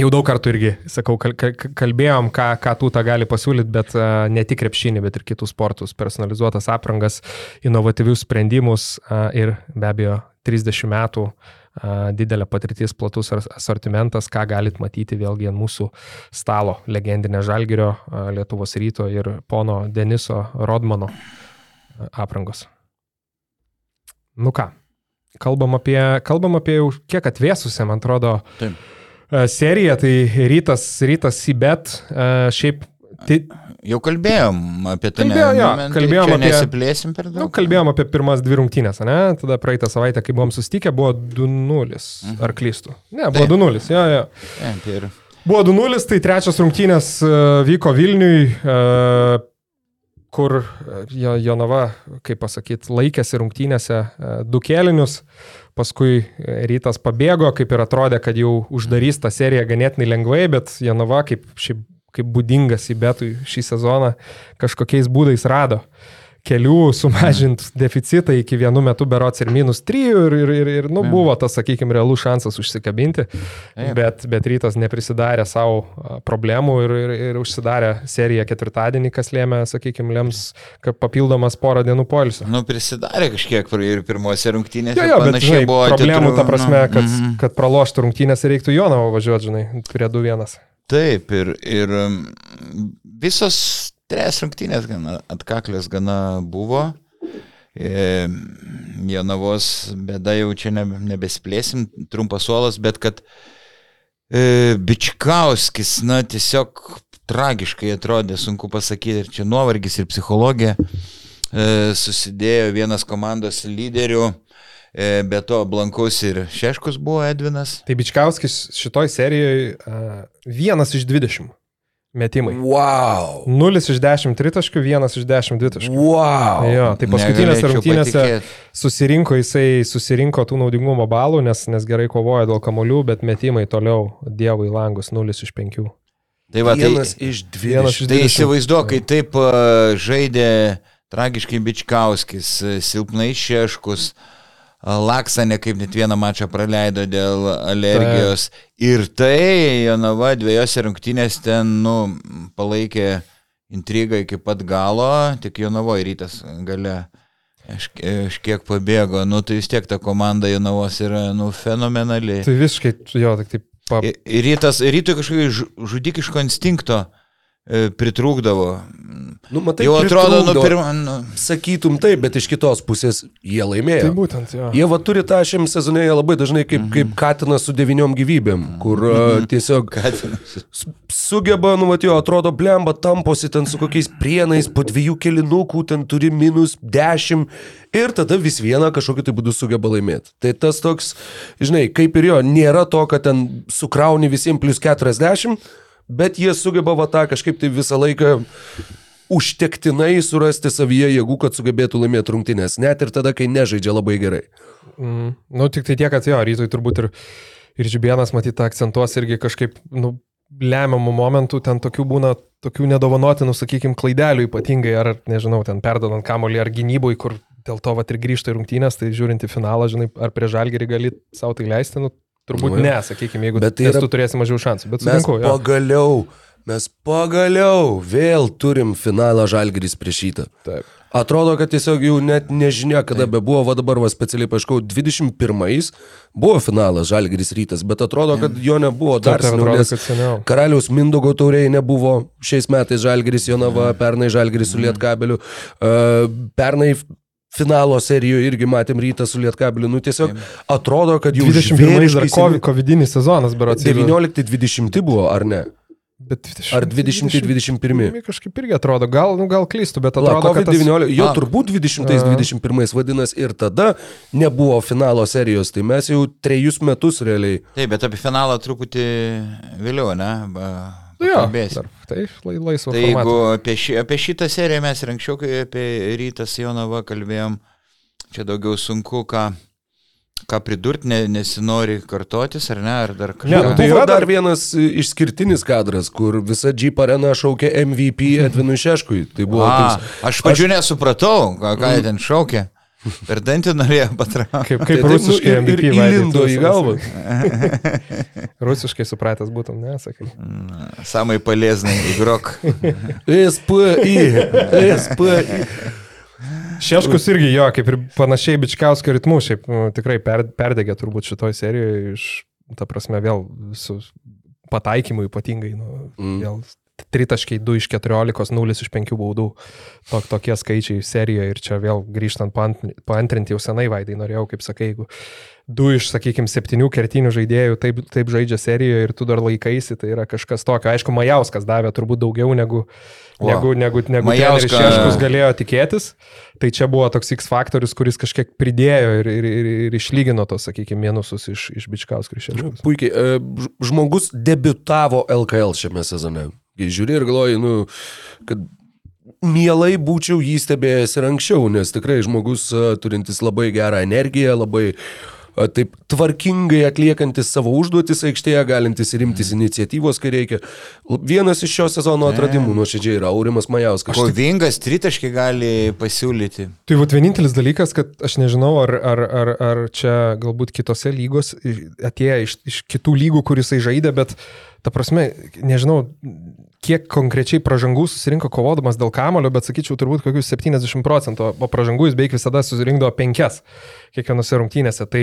jau daug kartų irgi, sakau, kal kal kalbėjom, ką, ką tūta gali pasiūlyti, bet uh, ne tik krepšinį, bet ir kitus sportus, personalizuotas aprangas, inovatyvius sprendimus uh, ir be abejo 30 metų uh, didelė patirtis, platus as- asortimentas, ką galit matyti vėlgi ant mūsų stalo legendinė Žalgirio, Lietuvos ryto ir pono Deniso Rodmano aprangos. Nu ką, kalbam apie, kalbam apie jau kiek atvėsusią, man atrodo, Taip. E, seriją, tai rytas, rytas į bet, e, šiaip, tai, Jau kalbėjom apie tai. Kalbėjo, jo, kalbėjom apie- Nesiplėsim per daug. nu, kalbėjom apie pirmas dvi rungtynės, ne? Tada praeitą savaitę, kai buvom susitikę, buvo 2-0, ar klystu? Ne, buvo Taip. 2-0, jo, jo. Taip, ir Buvo 2-0, tai trečias rungtynės e, vyko Vilniui, kur Jo- Jonava, kaip pasakyti, laikėsi rungtynėse du kėlinius, paskui e, rytas pabėgo, kaip ir atrodė, kad jau uždarys tą seriją ganėtinai lengvai, bet Jonava, kaip, šiaip, kaip būdingas į betų šį sezoną, kažkokiais būdais rado kelių sumažinti deficitą iki vienu metu berots ir minus 3 ir, ir, ir, ir nu, Jo. buvo tas, sakykime, realus šansas užsikabinti, bet, bet rytas neprisidarė savo problemų ir, ir, ir užsidarė seriją ketvirtadienį, kas lėmė, sakykime, lems papildomas porą dienų poilsio. nu, prisidarė kažkiek ir pirmose rungtynėse. Jo, jo, bet žinai, buvo problemų atitrū- ta prasme, nu, kad, mhm. kad praloštų rungtynės ir reiktų Jonavo važiuoti, žinai, prie 2-1. Taip, ir, ir visos tres rungtynės gana atkaklės gana buvo. E, Jonavos bėda jau čia ne, nebesplėsim, trumpas suolas, bet kad e, Bičkauskis, na, tiesiog tragiškai atrodė, sunku pasakyti, ir čia nuovargis ir psichologija e, susidėjo vienas komandos lyderių E, Be to, Blankus ir Šeškus buvo Edvinas. Tai Bičkauskis šitoj serijoje vienas iš 20 metimai. Wow. 0 iš 10 tritaškių, 1 iš 10 dvitaškių. Wow. Jo, tai paskutinėse Negalėčiau rungtynėse patikėt. susirinko jisai, susirinko tų naudingumo balų, nes, nes gerai kovojo dėl kamolių, bet metimai toliau Dievui langus 0 iš 5. Tai va, tai, Vienas iš dviejų. tai 20. įsivaizduok, kai taip žaidė tragiškai Bičkauskis, silpnai Šeškus, a, Laksanė kaip net vieną mačą praleido dėl alergijos. Ir tai Jonava dviejose rungtynėse ten, nu, palaikė intrigą iki pat galo, tik Jonavoje rytas gale. Aš, aš kiek pabėgo, nu tai vis tiek ta komanda Jonavos yra, nu, fenomenali. Tai visiškai, jo, tik taip, pa, Ir ir rytas, rytui kažkokio žu- žudikiško instinkto e, pritrūkdavo. Nu, matai, Jau atrodo, nu, pirmą. Nu, Sakytum taip, bet iš kitos pusės jie tai laimėjo. būtent, jo. Jie va turi tą šiam sezonėje labai dažnai kaip, kaip katinas su devyniom gyvybėm, kur uh, tiesiog Katinas. sugeba, nu, matėjo, atrodo, blemba, tamposi ten su kokiais prienais, po dviejų kilinukų, ten turi minus dešimt ir tada vis vieną kažkokiu tai būdu sugeba laimėti. Tai tas toks, žinai, kaip ir jo, nėra to, kad ten sukrauni visiems plus 40, bet jie sugeba va tą kažkaip tai visą laiką užtektinai surasti savyje jėgų, kad sugebėtų laimėti rungtynės, net ir tada, kai nežaidžia labai gerai. Mm. Nu, tik tai tiek, kad jo, rytoj turbūt ir, ir Žibienas, matyt, akcentuos irgi kažkaip, nu, lemiamų momentų, ten tokių būna, tokių nedovanotinų, sakykime, klaidelių ypatingai, ar, nežinau, ten perdodant kamolį ar gynybui, kur dėl to vat ir grįžta į rungtynės, tai žiūrint į finalą, žinai, ar prie žalgerį gali savo tai leisti, nu, turbūt Nu, ne, sakykime, jeigu tai yra- tu turėsi mažiau šansų, bet Mes sutinku, jo. pagaliau, mes pagaliau vėl turim finalą žalgris prieš šitą. Taip. Atrodo, kad tiesiog jau net nežinia, kada be buvo, va dabar va specialiai paaiškau, 21-ais buvo finalas Žalgiris rytas, bet atrodo, kad jo nebuvo dar Taip, taip, seniau, atrodo, seniau. Karaliaus Mindogo tauriai nebuvo šiais metais Žalgiris Jonava, pernai Žalgiris su Lietkabeliu, uh, pernai finalo serijoje irgi matėm rytą su Lietkabeliu, nu tiesiog atrodo, kad jau 21 dar COVID, covidinis sezonas, berots. 19-20 buvo, ar ne? Bet 20, Ar 20-21? Kažkaip irgi atrodo, gal, nu, gal klystu, bet La, atrodo, kad tas... COVID-19, jo turbūt 20-21 vadinasi ir tada nebuvo finalo serijos, tai mes jau trejus metus realiai. Taip, bet apie finalą truputį vėliau, ne? Jo, dar, tai lai, laisvo Tai jeigu formato. apie, ši, apie šitą seriją mes ir anksčiau, kai apie rytas Jonava kalbėjom, čia daugiau sunku ką, ką pridurti, ne, nesinori kartotis, ar ne, ar dar kažką. Ne, nu Tai yra dar vienas išskirtinis kadras, kur visa Jeep arena šaukė MVP Edvinui Šeškui. Tai buvo A, toks... aš pačiu nesupratau, ką, ką jie ten šaukė. Per dantį norėjo patraukti. Kaip, Tai kaip taip, nu, rusiškai ir, ir MVP įlindo į galvą. Rusiškai supratęs būtum, ne, sakai. Samai palėznai, įgrok. SPI. SPI. Šeškus irgi jo, kaip ir panašiai Bičkauskio ritmų, šiaip nu, tikrai per, perdegė turbūt šitoj serijoje iš, ta prasme, vėl su pataikymu ypatingai, nu, Mm. vėl tritaškiai 2 iš 14, 0 iš 5 baudų. Tok, tokie skaičiai serijoje ir čia vėl grįžtant paant- paantrinti jau senai vaidai, norėjau, kaip sakai, jeigu du iš, sakykime, septynių kertinių žaidėjų taip, taip žaidžia serijoje ir tu dar laikaisi, tai yra kažkas tokio. Aišku, Majauskas davė turbūt daugiau negu, O. negu, negu, negu Majauska- Majauskas Šeškus galėjo tikėtis. Tai čia buvo toks X faktorius, kuris kažkiek pridėjo ir, ir, ir, ir išlygino tos, sakykime, minusus iš, iš Bičkauskų ir Šeškus. Puikiai. e, Žmogus debitavo LKL šiame sezone. Kai Žiūri ir galvoji, nu, kad mielai būčiau jį stebėjęs ir anksčiau, nes tikrai žmogus turintis labai gerą energiją, labai taip tvarkingai atliekantis savo užduotis aikštėje, galintis ir imtis iniciatyvos, kai reikia. Vienas iš šio sezono atradimų nuoširdžiai yra Aurimas Majauskas. Kovingas tritaškai gali pasiūlyti. Tai vat vienintelis dalykas, kad aš nežinau, ar, ar, ar, ar čia galbūt kitose lygos atėjo iš, iš kitų lygų, kur jisai žaidė, bet ta prasme, nežinau, kiek konkrečiai pražangų susirinko kovodamas dėl kamulio, bet sakyčiau turbūt kokius 70 procentų, o pražangų jis beveik visada susirinkdavo penkias kiekvienose rungtynėse. Tai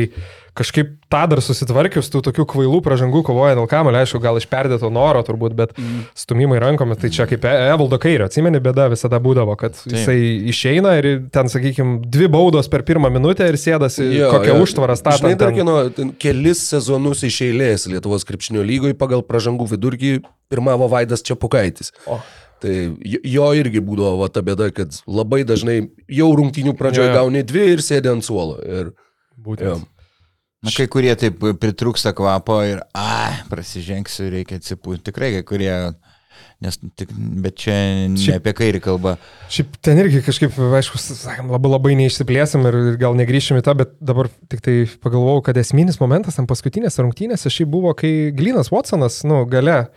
kažkaip tą dar susitvarkius, tų tokių kvailų pražangų kovoja dėl kamulio, aišku, gal iš perdėto noro turbūt, bet mm. stumimai rankomis, tai čia kaip E- Evaldo Kairio, atsimeni, bėda visada būdavo, kad Taip. jisai išeina ir ten, sakykime, dvi baudos per pirmą minutę ir sėdasi jo, kokią jo. užtvarą Žinai, statant. dar kino, kelis sezonus iš eilės Lietuvos krepšinio lygoje pagal pražangų vidurkį pirmavo Vaidas Čiapukaitis. O. Tai jo- irgi būdavo va, ta bėda, kad labai dažnai jau rungtynių pradžioje Jo. gauni dvi ir sėdi ant suolo. Ir Būtent. Na, kai kurie taip pritrūksta kvapo ir, a, prasižengsiu, reikia atsipūti. Tikrai kai kurie, nes, tik, bet čia ne Šiaip- apie kairį kalba. Šiaip ten irgi kažkaip, aišku, sakėm, labai labai neišsiplėsim ir, ir gal negryšim į tą, bet dabar tik tai pagalvojau, kad esminis momentas ant paskutinės rungtynės šiaip buvo, kai Glinas Watsonas, nu, gale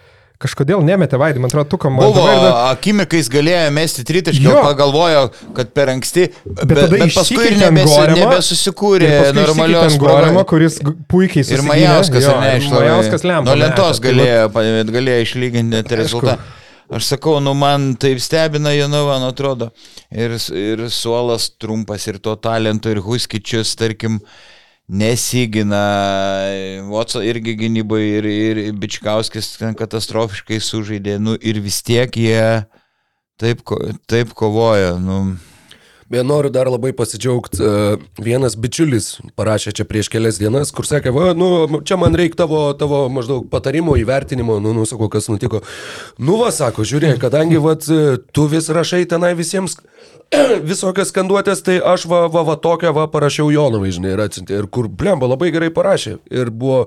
kažkodėl nemetė vaidį, man atrodo, tu kam Buvo akimirkais galėjo mesti tritaškį, Jo. gal pagalvojo, kad per anksti, bet, bet, tada bet paskui ir išsikvietė nebes, Goremą, nebesusikūrė normalios programos. kuris puikiai Ir susigynė. Majauskas, Jo, ne, ir išlovė. Majauskas lempa. Nuo lentos tai galėjo, pa- galėjo išlyginti net rezultatą. Aš sakau, nu man taip stebina Jonava, nu atrodo. Ir, ir suolas trumpas, ir to talento, ir Huskičius, tarkim, nesigina. Votso irgi gynybai, ir, ir Bičkauskis katastrofiškai sužaidė. Nu ir vis tiek jie taip, taip kovoja. Nu. Beje, noriu dar labai pasidžiaugti. e, Vienas bičiulis parašė čia prieš kelias dienas, kur sakė, va, nu, čia man reikia tavo, tavo maždaug patarimo, įvertinimo, nu, nusakau, kas nutiko. Nu, va, sako, žiūrėk, kadangi, va, tu vis rašai tenai visiems visokias skanduotės, tai aš va, va, va tokią va parašiau Jonovai, žinai, ir atsintė. Ir kur, blemba, labai gerai parašė. Ir buvo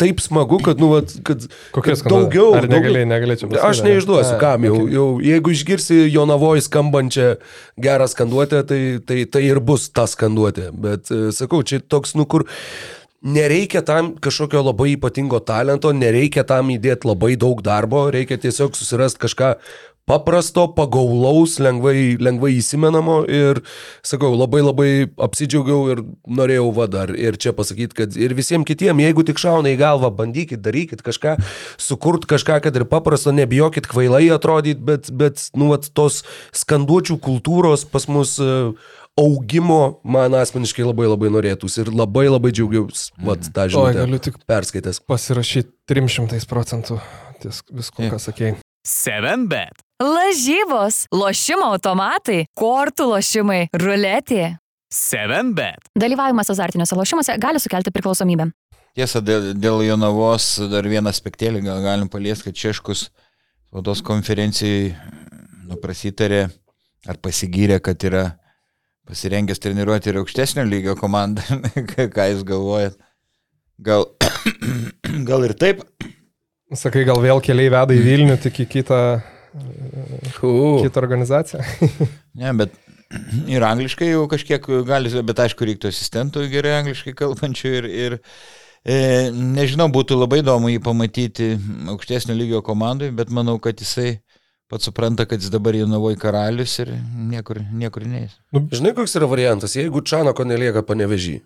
taip smagu, kad, nu, va, kad, Kokias kad daugiau. Ar negalėjai, negalėčiau pasakyti, Aš ne? neišduosiu, A, kam jau, okay. jau. Jeigu išgirsi Jonavoj skambančią gerą skanduotę, tai, tai, tai ir bus ta skanduotė. Bet e, sakau, čia toks, nu kur nereikia tam kažkokio labai ypatingo talento, nereikia tam įdėti labai daug darbo, reikia tiesiog susirasti kažką paprasto, pagaulaus, lengvai, lengvai įsimenamo ir, sakau, labai labai apsidžiaugiau ir norėjau va dar ir čia pasakyti, kad ir visiems kitiems, jeigu tik šauna į galvą, bandykit, darykit kažką, sukurt kažką, kad ir paprasto, nebijokit kvailai atrodyti, bet, bet nu, vat, tos skanduočių kultūros pas mus e, augimo man asmeniškai labai labai norėtųsi ir labai labai džiaugiausi, vat, tą Oi, žinutę galiu tik perskaitęs. pasirašyti 300 procentų ties visko, ką sakėjai. 7bet. Lažybos, lošimo automatai, kortų lošimai, ruletė. 7bet. Dalyvavimas azartiniuose lošimuose gali sukelti priklausomybę. Tiesa, dėl, dėl Jonavos dar vieną aspektėlį gal galim paliesti, kad Češkus spaudos konferencijai nu, prasitarė ar pasigyrė, kad yra pasirengęs treniruoti ir aukštesnio lygio komandą. Ką jūs galvojat? Gal, gal ir taip? Sakai, gal vėl keliai veda į Vilnių, tik į kitą. Kitą organizaciją. Ne, bet ir angliškai jau kažkiek gali, bet aišku, reiktų asistentų gerai angliškai kalbančių ir, ir e, nežinau, būtų labai įdomu jį pamatyti aukštesnio lygio komandai, bet manau, kad jisai pats supranta, kad jis dabar Jonavoje karalius ir niekur, niekur neįs. Žinai, koks yra variantas, jeigu Čanako nelieka panevežį.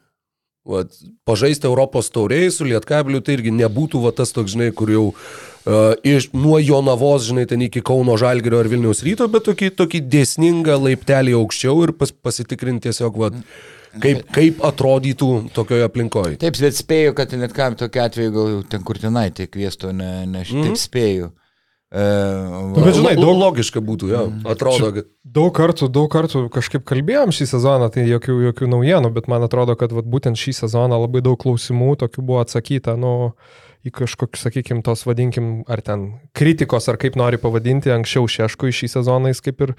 Vat, pažaisti Europos tauriai su Lietkabliu tai irgi nebūtų va, tas toks, žinai, kur jau uh, iš, nuo Jonavos, žinai, ten iki Kauno Žalgirio ar Vilniaus ryto, bet tokį, tokį dėsningą laiptelį aukščiau ir pas, pasitikrinti tiesiog, va, kaip, kaip atrodytų tokioje aplinkoje. Taip, bet spėju, kad net kam tokiu atveju gal ten kurtinaitį kviestų, ne, ne aš taip spėju. E, Nu, bet žinai, daug- logiška būtų, jo, atrodo, kad... Daug kartų, daug kartų kažkaip kalbėjom šį sezoną, tai jokių, jokių naujienų, bet man atrodo, kad vat, būtent šį sezoną labai daug klausimų tokių buvo atsakyta, nu, į kažkokį, sakykime, tos vadinkim, ar ten kritikos, ar kaip nori pavadinti, anksčiau Šeškui šį sezoną jis kaip ir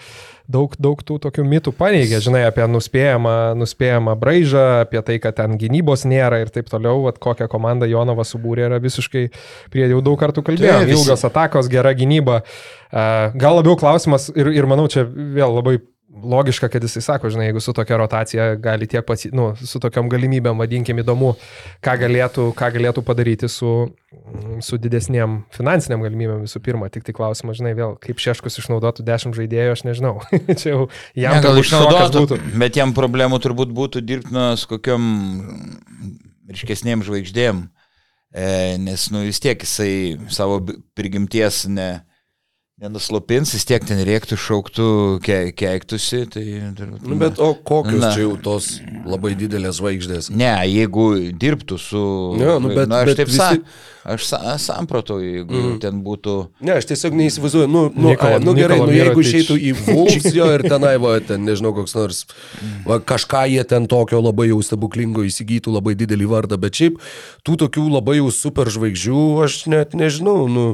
daug, daug tų tokių mitų paneigė, žinai, apie nuspėjamą, nuspėjamą braižą, apie tai, kad ten gynybos nėra ir taip toliau, vat, kokią komandą Jonovas subūrė, yra visiškai prie jau daug kartų kalbėjome, ilgos atakos, gera gynyba. A, Gal labiau klausimas ir, ir manau, čia vėl labai logiška, kad jisai sako, žinai, jeigu su tokia rotacija gali tiek pats, nu, su tokiam galimybėm, vadinkim, įdomu, ką galėtų, ką galėtų padaryti su, su didesniem finansiniam galimybėm visų pirma. Tik tai klausimas, žinai, vėl, kaip Šeškus išnaudotų 10 žaidėjų, aš nežinau. Čia jau jam ne, gal išnaudotų, būtų. bet jam problemų turbūt būtų dirbti nu, kokiam ryškesniem žvaigždėm, e, nes nu, vis tiek jisai savo prigimties ne, nenuslopins, vis tiek ten rėktų, šauktų, ke, keiktusi. Tai, Nu, bet o kokios Na. čia jau tos labai didelės žvaigždės? Ne, jeigu dirbtų su... Ne, nu, bet- aš bet taip visi- sa, aš sa, samprotau, jeigu mm. ten būtų... Ne, aš tiesiog neįsivaizduoju, nu, nu, Nikola- ai, nu gerai, Nikola nu, jeigu išeitų į Vulfs jo ir tenai, va, ten, nežinau, koks nors, va, kažką jie ten tokio labai jau stebuklingo įsigytų, labai didelį vardą, bet šiaip tų tokių labai jau super žvaigždžių aš net nežinau, nu,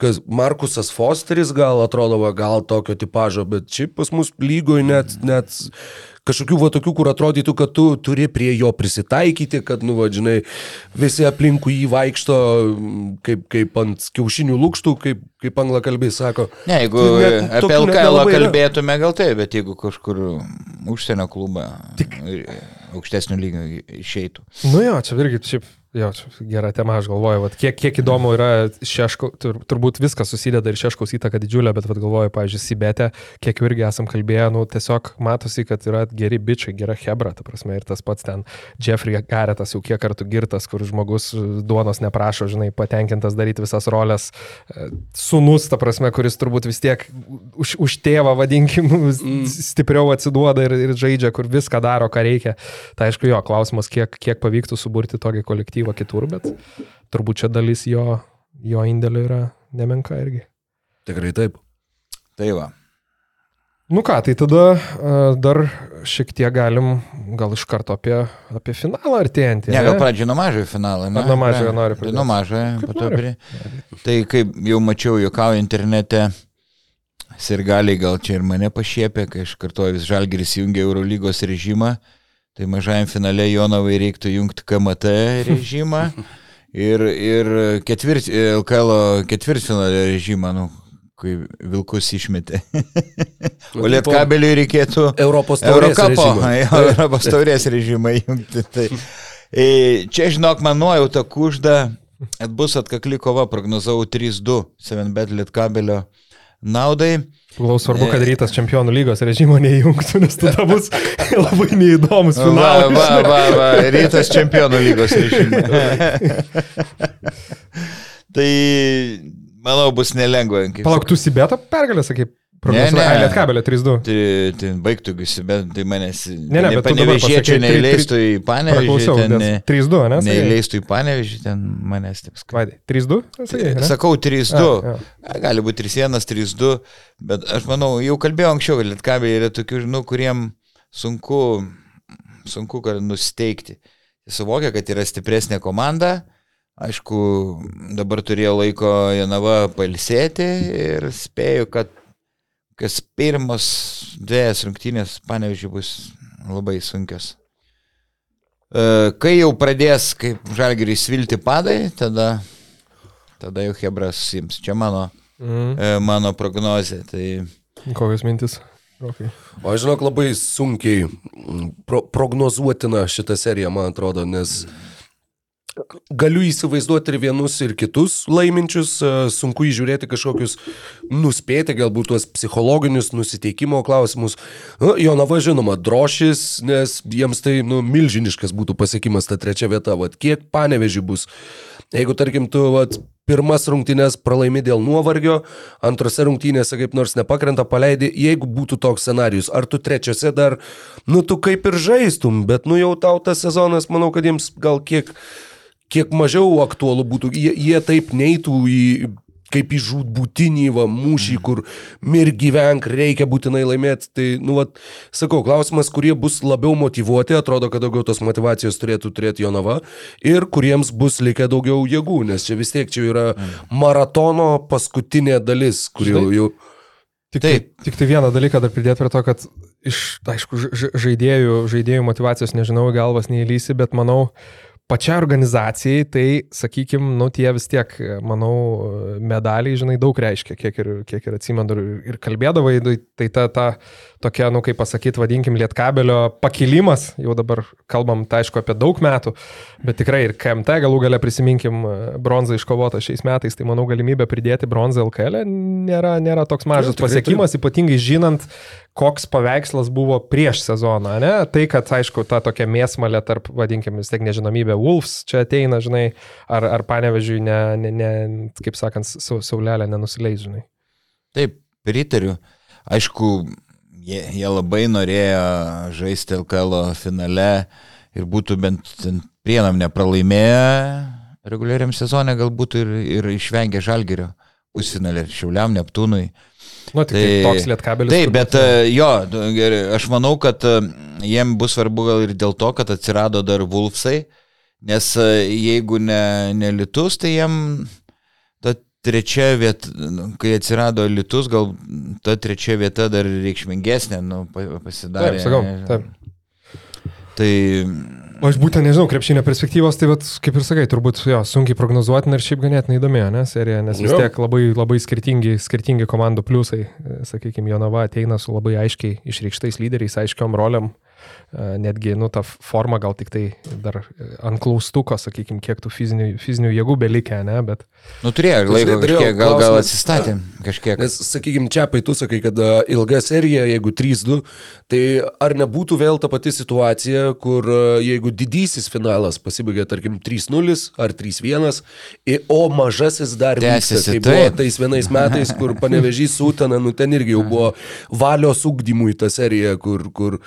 kas Markusas Fosteris gal atrodo, va, gal tokio tipožo, bet šiaip pas mus lygoje net, net kažkokių va tokių, kur atrodytų, kad tu turi prie jo prisitaikyti, kad, nu, vadžinai, visi aplinkui jį vaikšto kaip, kaip ant kiaušinių lūkštų, kaip, kaip anglakalbiai sako. Ne, jeigu Tai net apie LKL kalbėtume, gal taip, bet jeigu kažkur užsienio klubą Tik... aukštesnių lygio išeitų. Nu jo, čia irgi šiaip, jo, gera tema, aš galvoju, vat, kiek, kiek įdomu yra šeško, tur, turbūt viskas susideda ir šeškaus įtaka didžiulė, bet vat, galvoju, pavyzdžiui, Sibete, kiek irgi esam kalbėję, nu tiesiog matosi, kad yra geri bičiai, gera hebra, ta prasme, ir tas pats ten Jeffrey Garetas jau kiek kartų girtas, kur žmogus duonos neprašo, žinai, patenkintas daryti visas rolės, E, sunus, ta prasme, kuris turbūt vis tiek už, už tėvą, vadinkim, mm. stipriau atsiduoda ir, ir žaidžia, kur viską daro, ką reikia. Tai aišku, jo, klausimas, kiek, kiek pavyktų suburti tokį kolektyvą kitur, bet turbūt čia dalis jo, jo indėlio yra nemenka irgi. Tikrai taip. Tai va. Nu ką, tai tada uh, dar šiek tiek galim gal iš karto apie, apie finalą artėjantį. Ne, gal pradžioje nuo mažojo finalo. ne? Nuo mažojo Ne, nori Tai pradėt? nuo mažojo, po to prie. Tai kaip jau mačiau, juokauju internete, sirgaliai gal čia ir mane pašiepė, kai aš kartuoju vis žalgeris jungia Eurolygos režimą, tai mažajam finale Jonavai reiktų jungti KMT režimą ir, ir ketvirt, LKL ketvirtfinalio režimą, nu, kai Vilkus išmetė. O Lietkabeliui reikėtų Europos taurės Eurocapo, režimą. Europos taurės režimą įjungti. Tai, e, čia, žinok, man nuojauta kužda, bus atkakli kova, prognozavau 3-2 7bet Lietkabelio naudai. Gal svarbu, kad rytas čempionų lygos režimo neįjungtų, nes tada bus labai neįdomus Va, finalas. va, va, va, rytas čempionų lygos režimą. tai, manau, bus nelengva. Palauk, tu Sibetą pergalę, sakai, Ne, ne. Lietkabelė 3-2. Tai, tai baigtų bet tai manęs Ne, ne, bet panevežėčiau neįleistų į panevežį, Praklausiau, ten nes 3-2, ne? neįleistų į panevežį, ten manęs taip. Vaidai, 3-2? sakai, ne? Sakau 3-2. A, jo. A, Gali būti 3-1, 3-2, bet aš manau, jau kalbėjau anksčiau, kad lietkabiai yra tokių, žinau, kuriem sunku, sunku nusteikti. Jie suvokia, kad yra stipresnė komanda. Aišku, dabar turėjo laiko Janava palsėti ir spėju, kad kas pirmas dviejas rungtynės, panevižiui, bus labai sunkios. E, Kai jau pradės, kaip žalgeriai svilti padai, tada, tada jau Hebras sims. Čia mano, Mm. mano prognozė. Tai Kokios mintis? Okay. O aš žinok, labai sunkiai mm, pro prognozuotina šitą seriją, man atrodo, nes galiu įsivaizduoti ir vienus, ir kitus laiminčius, e, sunku įžiūrėti kažkokius, nuspėti galbūt tuos psichologinius nusiteikimo klausimus. Nu, Jonava, žinoma, drošis, nes jiems tai nu, milžiniškas būtų pasiekimas ta trečia vieta. Vat, kiek paneveži bus? Jeigu, tarkim, tu vat, pirmas rungtynės pralaimi dėl nuovargio, antrose rungtynėse kaip nors nepakrenta, paleidi, jeigu būtų toks scenarius, ar tu trečiose dar, nu tu kaip ir žaistum, bet nu jau tau tas sezonas, manau, kad jiems gal kiek, kiek mažiau aktualu būtų, jie, jie taip neitų į kaip į žūtbūtinį va, mūšį, kur mir gyvenk, reikia būtinai laimėti. Tai, nu, va, sakau, klausimas, kurie bus labiau motivuoti, atrodo, kad daugiau tos motivacijos turėtų turėti Jonava ir kuriems bus likę daugiau jėgų, nes čia vis tiek čia yra maratono paskutinė dalis, kur jau, jau Tik, tai, Taip. tik tai vieną dalyką dar pridėti prie to, kad iš, aišku, žaidėjų, žaidėjų motivacijos nežinau, galvas neįlysi, bet manau, pačiai organizacijai, tai, sakykime, nu, tie vis tiek, manau, medaliai, žinai, daug reiškia, kiek ir, kiek ir atsimenu ir, kalbėdavai, tai- tai ta, ta tokia, nu, kaip pasakyti, vadinkim, lietkabelio pakilimas, jau dabar kalbam, tai aišku, apie daug metų, bet tikrai ir KMT galų gale prisiminkim e, bronzą iškovotą šiais metais, tai manau galimybė pridėti bronzą LKL nėra, nėra toks mažas tikrai pasiekimas, ypatingai žinant, koks paveikslas buvo prieš sezoną, ne? Tai, kad, aišku, ta tokia mėsmalė tarp, vadinkim, vis tiek nežinomybė, Wolves čia ateina, žinai, ar, ar panevežiui, ne, ne, ne, kaip sakant, sau- saulelė nenusileis, žinai. taip, pritariu. Aišku, jie, jie labai norėjo žaisti LKL finale ir būtų bent prienam nepralaimėję reguliariam sezone, galbūt ir, ir išvengę žalgerio pusfinalį Šiauliam, Neptūnui. Nu, tik tai, toks lietkabelis. Taip, bet e, jo, gerai, aš manau, kad e, jiem bus svarbu gal ir dėl to, kad atsirado dar Wolfsai, nes e, jeigu ne, ne Litus, tai jiem ta trečia vieta, kai atsirado Litus, gal ta trečia vieta dar reikšmingesnė, nu, pa- pasidarė. Taip, sakau, taip. Tai aš būtent nežinau, krepšinio perspektyvos, tai vat, kaip ir sakai, turbūt jo, sunkiai prognozuoti ir šiaip ganėtinai įdomi, ne, serija, nes vis tiek labai, labai skirtingi, skirtingi komandų pliusai. Sakykime, Jonava ateina su labai aiškiai išreikštais lyderiais, aiškiom roliam, E, netgi, nu, ta forma gal tik tai dar e, ant klaustuko, sakykime, kiek tų fizinių, fizinių jėgų belikė, ne, bet Nu, turėjo Tai laiko kažkiek, gal, gal atsistatė kažkiek. Nes, sakykime, čia tu sakai, kad a, ilga serija, jeigu 3-2, tai ar nebūtų vėl ta pati situacija, kur a, jeigu didysis finalas pasibaigė, tarkim, 3-0 ar 3-1, i- o mažasis dar vyksta, Tęsiasi, tai buvo tais vienais metais, kur panevežys Sutana, nu ten irgi jau buvo valios ugdymui ta serija, kur, kur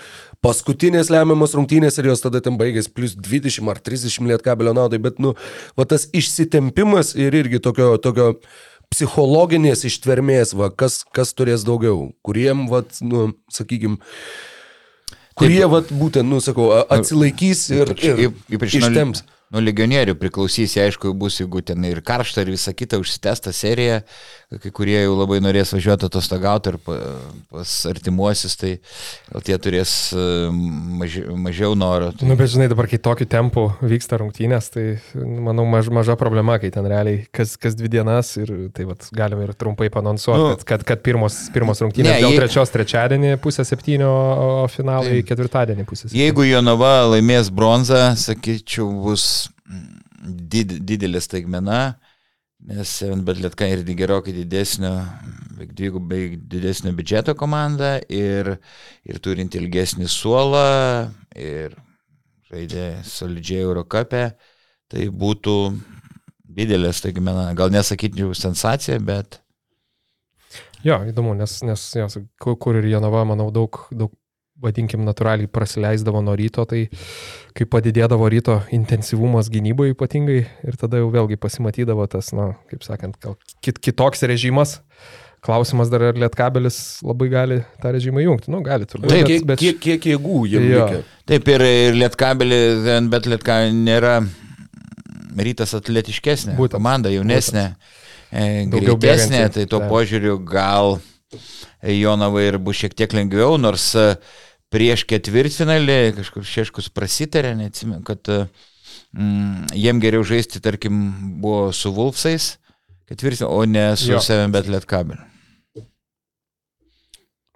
paskutinės lemiamas rungtynės ir jos tada ten baigės plus 20 ar 30 lietkabelio naudai, bet, nu, va tas išsitempimas ir irgi tokio, tokio psichologinės ištvermės, va, kas, kas turės daugiau, kuriem, va, nu, sakykime, kurie, va, būtent, nu, sakau, atsilaikys ir, Ypač, ir ypač nuo, ištemps. nuo legionierių priklausys, aišku, bus, jeigu ten ir karšta, ir visa kita užsitęsta serija, kai kurie jau labai norės važiuoti atostogauti pa- pas artimuosius, tai gal tie turės e, maži, mažiau noro. Tai, Nu, bet žinai, dabar kai tokiu tempu vyksta rungtynės, tai manau maž, maža problema, kai ten realiai kas, kas dvi dienas ir tai vat, galime ir trumpai panonsuoti, Nu, kad, kad, kad pirmos, pirmos rungtynės ne, dėl jei- trečios trečiadienį pusę septynio, o finalai ketvirtadienį pusę septynio. jeigu Jonava laimės bronzą, sakyčiau, bus did, didelė staigmena, nes bet lietka ir gerokai didesnio, beveik dvigubai didesnio biudžeto komanda ir, ir turint ilgesnį suolą ir žaidė solidžiai Eurocapė, tai būtų didelė staigmena. Gal nesakyčiau sensacija, bet Jo, įdomu, nes, nes jos, kur, ir Jonava, manau, daug, daug vadinkim, natūraliai praleisdavo nuo ryto, tai kai padidėdavo ryto intensyvumas gynyboje ypatingai ir tada jau vėlgi pasimatydavo tas, na, kaip sakant, kit, kitoks režimas. Klausimas dar, ar Lietkabelis labai gali tą režimą jungti. Nu, gali turbūt. Tai bet- kiek, bet- kiek, kiek jėgų jie likę? taip ir, ir lietkabelį, bet lietka nėra rytas atletiškesnė. Būtent. Komanda jaunesnė, e, Daugiau greitesnė, tai tuo taip. požiūriu gal Jonavai ir bus šiek tiek lengviau, nors e, prieš ketvirtfinalį kažkur šeškus prasitarė, neatsimenu, kad e, mm, jiem geriau žaisti, tarkim, buvo su Vulfsais ketvirtfinalį, o ne su Jo. savim, bet lietkabeliu.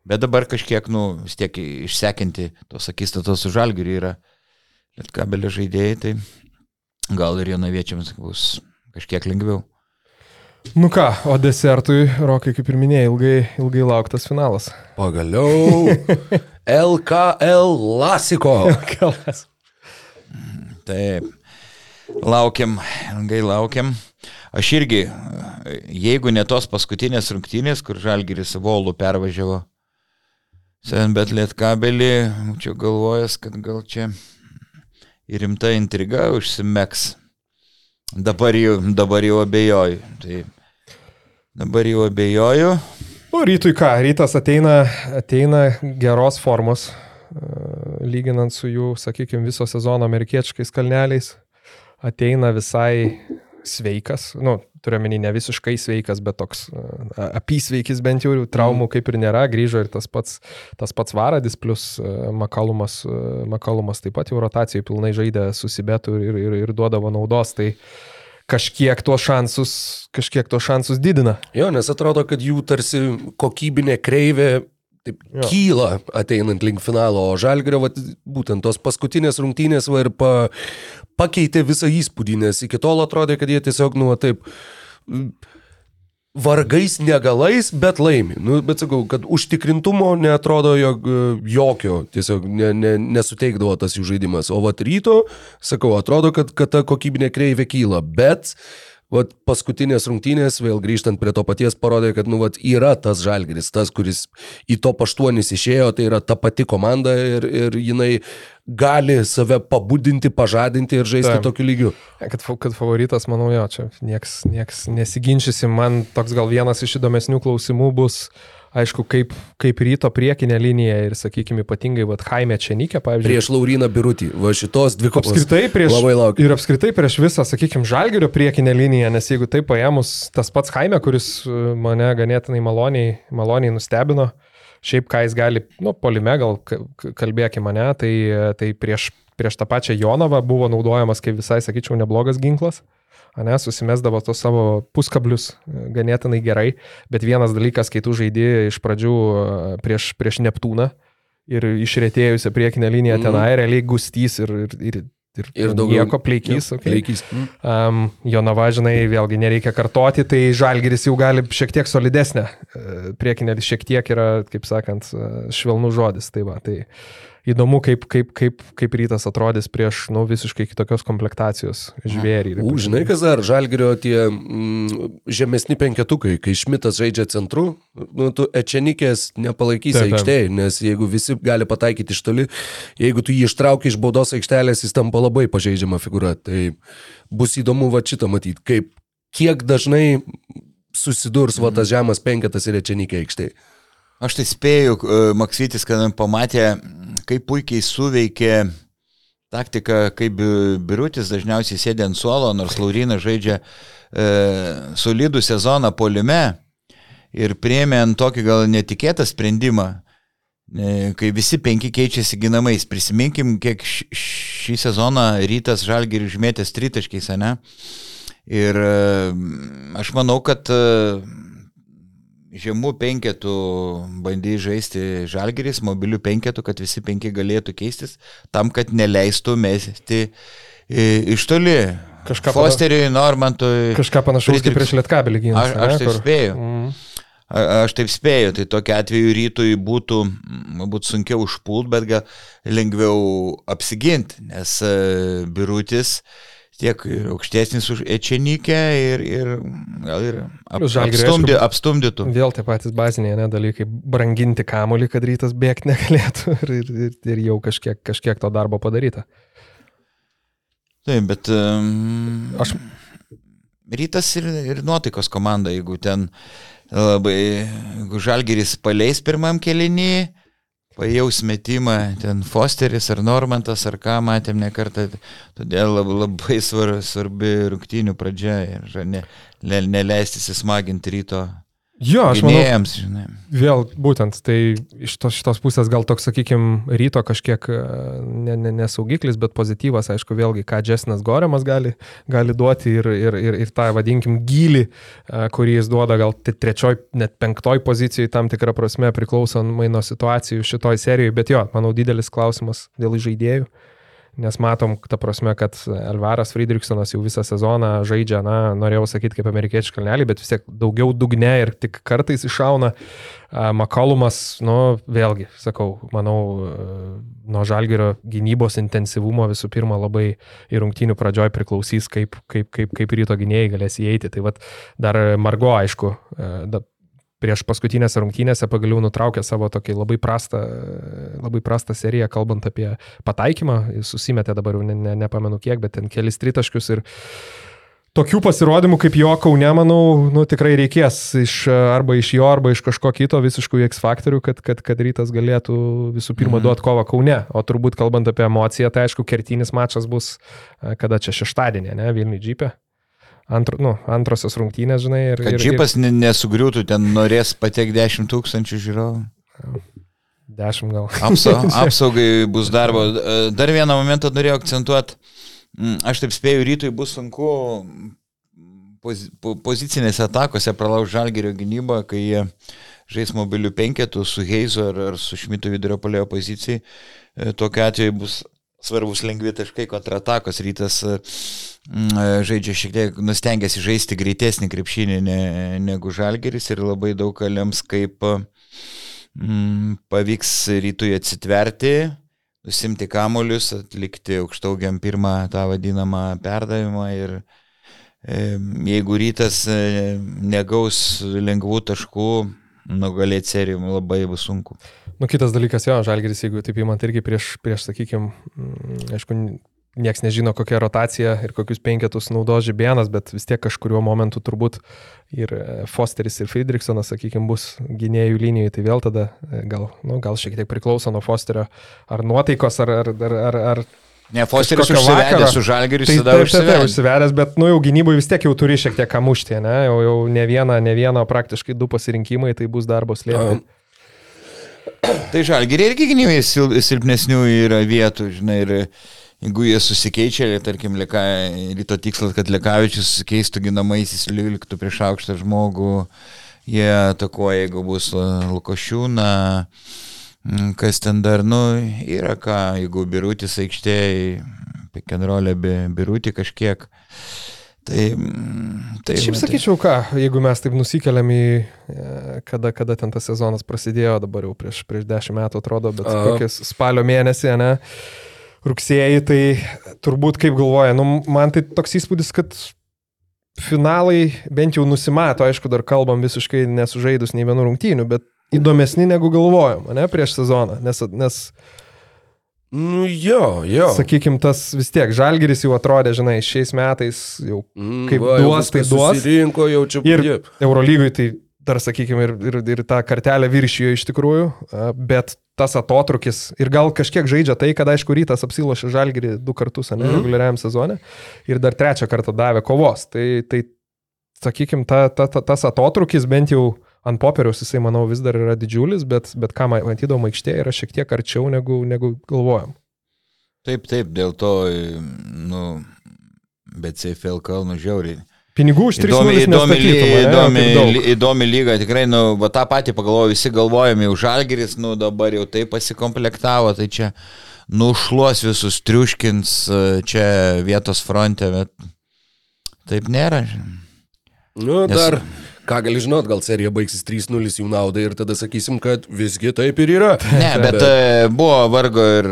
Bet dabar kažkiek, nu, vis tiek išsekinti tos akistatos su žalgiriu yra lietkabelio žaidėjai, tai gal ir jonaviečiams bus kažkiek lengviau. Nu ką, o desertui, Rokai, kaip ir minėjai, ilgai, ilgai lauktas finalas. Pagaliau LKL Lasiko. Kalas. Taip, laukiam, ilgai laukiam. Aš irgi, jeigu ne tos paskutinės rungtynės, kur žalgiris Volų pervažiavo Sen bet lietkabelį, čia galvojęs, kad gal čia rimta intriga užsimeks. Dabar jau, dabar jau abejoju. Tai dabar jau abejoju. O rytui ką, rytas ateina, ateina geros formos, e, lyginant su jų, sakykime, viso sezono amerikiečiais kalneliais. Ateina visai sveikas, nu, turiuomenį ne visiškai sveikas, bet toks apysveikis bent jau, traumų kaip ir nėra, grįžo ir tas pats, tas pats Varadis, plus Makalumas, Makalumas taip pat jau rotacijai pilnai žaidė susibetų ir, ir, ir duodavo naudos, tai kažkiek tuos šansus, kažkiek tuos šansus didina. Jo, nes atrodo, kad jų tarsi kokybinė kreivė taip, Jo. kyla ateinant link finalo, o Žalgirio vat, būtent tos paskutinės rungtynės va, ir pa, pakeitė visą įspūdį, nes iki tol atrodė, kad jie tiesiog, nu, taip vargais negalais, bet laimi. Nu, bet sakau, kad užtikrintumo netrodo jog, e, jokio, tiesiog ne, ne, nesuteikdavo tas jų žaidimas. O vat ryto, sakau, atrodo, kad, kad ta kokybinė kreivė kyla, bet Vat paskutinės rungtynės, vėl grįžtant prie to paties, parodė, kad nu, vat, yra tas žalgeris, tas, kuris į to paštuonis išėjo, tai yra ta pati komanda ir, ir jinai gali save pabudinti, pažadinti ir žaisti Taip. tokiu lygiu. Kad, fa- kad favoritas, manau, jo, čia nieks, nieks nesiginčysi. Man toks gal vienas iš įdomesnių klausimų bus, aišku, kaip, kaip ryto priekinė linija ir, sakykime, ypatingai, vad, Jaime Čenikė, pavyzdžiui. Prieš Lauriną Birutį. Va šitos dvi kovos. Apskritai prieš, Labai laukiu. ir apskritai prieš visą, sakykime, žalgerio priekinę liniją, nes jeigu tai paėmus tas pats Jaime, kuris e, mane ganėtinai maloniai, maloniai nustebino, šiaip ką jis gali, nu, polime gal kalbėkime mane, tai, tai prieš, prieš tą pačią Jonavą buvo naudojamas kaip visai, sakyčiau, neblogas ginklas. Ane, susimesdavo tos savo puskablius e, ganėtinai gerai, bet vienas dalykas, kai tu žaidži iš pradžių e, prieš, prieš Neptūną ir išretėjusią priekinę liniją Mhm. tenai, realiai gustys ir, ir, ir, ir, Ir daugiau- nieko pleikys. Jo, Okay. Pleikys. Mm. Um, Jonava, žinai, vėlgi nereikia kartoti, tai žalgeris jau gali šiek tiek solidesnė. e, Priekinė šiek tiek yra, kaip sakant, švelnų žodis. Tai va, tai įdomu, kaip, kaip, kaip, kaip rytas atrodys prieš, nu, visiškai kitokios komplektacijos žvėrį. U, žinai, kas dar, žalgerio tie mm, žemesni penketukai, kai Šmitas žaidžia centru, nu, tu Ečenikės nepalaikysi aikštėje, nes jeigu visi gali pataikyti iš toli, jeigu tu jį ištrauki iš baudos aikštelės, jis tampa labai pažeidžiama figūra. Tai bus įdomu va šitą matyti, kaip, kiek dažnai susidurs va tas žemas penketas ir Ečenikė aikštėje. Aš tai spėju, e, Maksytis, kad pamatė, kaip puikiai suveikė taktika, kaip Bi- Birutis dažniausiai sėdė ant suolo, nors Laurinas žaidžia e, solidų sezoną polime ir priemė ant tokį gal netikėtą sprendimą, e, kai visi penki keičiasi ginamais. Prisiminkim, kiek šį sezoną rytas žalgirį užmėtęs tritaškiais, ne? Ir e, aš manau, kad e, žemų penketų bandai žaisti žalgeris, mobilių penketų, kad visi penki galėtų keistis, tam, kad neleistų mesti e, iš toli. Kažką Fosteriui, Normantui. Kažką panašaus kaip prieš Lietkabelį gynybą. Aš, aš taip spėju. Mm. A- Aš taip spėju, tai tokia atveju rytui būtų, būtų sunkiau užpult, bet gal lengviau apsiginti, nes e, birutis tiek ir aukštesnis už Ečenikę ir, ir gal ir ap, apstumdy, apstumdytų. Vėl tie patys baziniai ne, dalykai - branginti kamolį, kad rytas bėgti negalėtų ir, ir, ir, ir jau kažkiek, kažkiek to darbo padaryta. Taip, bet um, Aš- rytas ir, ir nuotaikos komanda, jeigu ten labai, jeigu žalgeris paleis pirmam kelinį, pajaus metimą, ten Fosteris ar Normantas ar ką matėm ne kartą, todėl lab- labai svar, svarbi rungtynių pradžia ir ne, ne, neleisti įsismaginti ryto Jo, aš manau, gynėjams, žinai. vėl būtent, tai iš tos, šitos pusės gal toks, sakykime, ryto kažkiek e, ne, ne, nesaugiklis, bet pozityvas, aišku, vėlgi, ką Jessinas Goremas gali, gali duoti ir, ir, ir, ir tą, vadinkim, gilį, e, kurį jis duoda gal trečioj, net penktoj pozicijai tam tikrą prasme priklausomai nuo situacijų šitoj serijoje, bet jo, manau, didelis klausimas dėl žaidėjų. Nes matom, ta prasme, kad Elvaras Friedrichsonas jau visą sezoną žaidžia, na, norėjau sakyti kaip amerikiečių kalnelį, bet vis tiek daugiau dugne ir tik kartais iššauna. A, Makalumas, nu, vėlgi, sakau, manau, e, nuo žalgerio gynybos intensyvumo visų pirma labai į rungtynių pradžioj priklausys, kaip, kaip, kaip, kaip ryto gynėjai galės įeiti. Tai vad dar Margo, aišku, e, da, prieš paskutinėse rungtynėse pagaliau nutraukė savo tokį labai prastą, labai prastą seriją, kalbant apie pataikymą. Jis susimetė dabar jau ne, ne, nepamenu kiek, bet ten kelis tritaškius ir tokių pasirodymų kaip jo Kaune, manau, nu, tikrai reikės iš, arba iš jo, arba iš kažko kito visiškų X faktorių, kad, kad, kad rytas galėtų visų pirma Mhm. duoti kovą Kaune. O turbūt kalbant apie emociją, tai aišku, kertinis mačas bus kada čia šeštadienį, ne, Vilniui džipė. Antro, nu, antrosios rungtynės, žinai. Ir, Kad ir, džipas ne- nesugriūtų, ten norės patiek 10 tūkstančių žiūrovų. ir dešimt gal. Apsa, apsaugai bus darbo. E, Dar vieną momentą norėjau akcentuoti. Mm, Aš taip spėju, rytui bus sunku pozi po- pozicinėse atakose pralauž žalgerio gynybą, kai jie žais mobilių penketų su Heizu ar, ar su Šmitu vidurio polėjo pozicijai. E, Tokiu atveju bus svarbus lengvi taškai kontratakos. Rytas e, e, žaidžia šiek tiek, nustengėsi žaisti greitesnį krepšinį ne, negu žalgeris ir labai daug lems, kaip mm, pavyks rytui atsitverti, nusimti kamolius, atlikti aukštaugiam pirmą tą vadinamą perdavimą ir jeigu rytas negaus lengvų taškų, nugalėti serijų labai bus sunku. Nu, kitas dalykas, jo, Žalgeris, jeigu taip įmant irgi prieš, prieš sakykime, aišku, nieks nežino, kokia rotacija ir kokius penketus naudos Žibėnas, bet vis tiek kažkuriuo momentu turbūt ir e, Fosteris, ir Friedrichsonas, sakykime, bus gynėjų linijoje, tai vėl tada e, gal, nu, gal šiek tiek priklauso nuo Fosterio ar nuotaikos, ar, ar, ar, ar, ar Ne, Fosteris vakaro. su žalgeriu, Tai tada taip, taip, taip, užsivedęs, bet, nu, jau gynybai vis tiek jau turi šiek tiek ką mušti, ne? Jau, jau ne vieną, ne vieną, praktiškai du pasirinkimai, tai bus darbo slėpti. Tai žalgeriai irgi gynybai sil, silpnesnių yra vietų, žinai, ir jeigu jie susikeičia, tarkim, leka, ryto tikslas, kad Lekavičius keistų ginamaisiais, liktų prieš aukštą žmogų, jie atakuoja, jeigu bus Lukošiūna, mm, kas ten dar, nu, yra ką, jeigu birutis aikštėje, pikenrolė birutį kažkiek. Tai, mm, tai Šiaip va, sakyčiau, ką, jeigu mes taip nusikeliam į, e, kada, kada ten tas sezonas prasidėjo, dabar jau prieš, prieš dešimt metų atrodo, bet Aha. kokias spalio mėnesį, ne, rugsėjai, tai turbūt kaip galvoja, nu, man tai toks įspūdis, kad finalai bent jau nusimato, aišku, dar kalbam visiškai nesužaidus nei vienų rungtynių, bet įdomesni negu galvojom, ne, prieš sezoną, nes, nes Nu jo, jo. Sakykime, tas vis tiek, Žalgiris jau atrodė, žinai, šiais metais jau Mm, kaip va, jau duos, tai viskas duos. Susirinko jau čia Ir. Eurolygui tai dar, sakykime, ir, ir, ir tą kartelę viršijo iš tikrųjų, bet tas atotrukis ir gal kažkiek žaidžia tai, kad aišku rytas apsilošė Žalgirį du kartus, ne, Mhm. reguliariam sezone ir dar trečią kartą davė kovos. Tai, tai sakykime, ta, ta, ta, tas atotrukis bent jau ant popieriaus jisai, manau, vis dar yra didžiulis, bet, bet ką ma- matydavom aikštėje yra šiek tiek arčiau negu, negu galvojom. Taip, taip, dėl to, nu, bet CFLK, nu, žiauriai. Pinigų už 3 Įdomi, milijonus įdomi, ly- įdomi, įdomi. įdomi lyga, tikrai, nu, va, tą patį pagalvoju, visi galvojame, jau žalgeris, nu, dabar jau taip pasikomplektavo, tai čia nušluos visus, triuškins e, čia vietos fronte, bet taip nėra. Nu, Nes- dar, ką gali žinot, gal serija baigsis 3-0 jų naudai ir tada sakysim, kad visgi taip ir yra. Ne, bet e, buvo vargo ir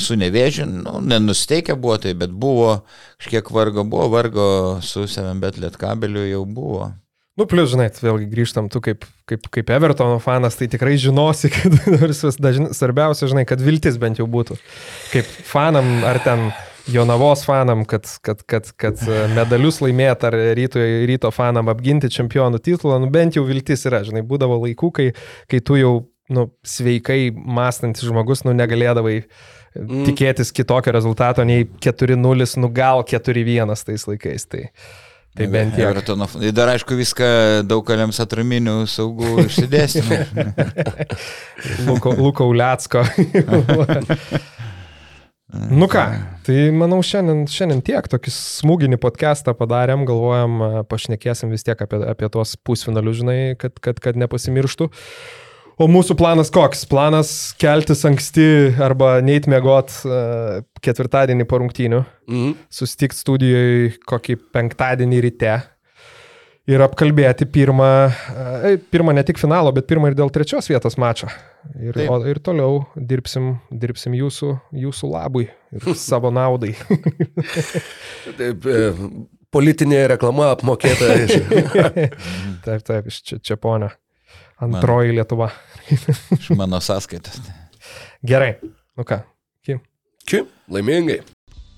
su nevėžiu, nu, nenusteikę buvo tai, bet buvo kažkiek vargo, buvo vargo su savim, bet lietkabeliu jau buvo. Nu, plus, žinai, vėlgi grįžtam, tu kaip, kaip, kaip Evertono fanas, tai tikrai žinosi, kad svarbiausia, žinai, kad viltis bent jau būtų. Kaip fanam ar ten Jonavos fanam, kad, kad, kad, kad e, medalius laimėt, ar ryto, ryto fanam apginti čempionų titulą, nu bent jau viltis yra, žinai, būdavo laikų, kai, kai tu jau nu, sveikai mąstantis žmogus, nu, negalėdavai mm. tikėtis kitokio rezultato nei 4-0, nu gal 4-1 tais laikais. Tai, tai bent. Evertono- Ir dar aišku viską daug kaliams atraminių saugų išsidėstymų. Luko, Luko Uliacko. nu ką, tai manau šiandien, šiandien tiek, tokį smūginį podcastą padarėm, galvojam, pašnekėsim vis tiek apie, apie tuos pusfinalius, žinai, kad, kad, kad nepasimirštų. O mūsų planas koks? Planas keltis anksti arba neit mėgot a, ketvirtadienį po rungtynių, Mhm. susitikti studijoje kokį penktadienį ryte ir apkalbėti pirmą, a, pirmą ne tik finalo, bet pirmą ir dėl trečios vietos mačą. Ir, o, ir toliau dirbsim, dirbsim jūsų, jūsų labui ir savo naudai. Taip, e, politinė reklama apmokėta taip, taip, iš čia, čia ponia. Antroji Lietuva. Iš mano sąskaitos. Gerai, nu ką. Iki. Ki, laimingai.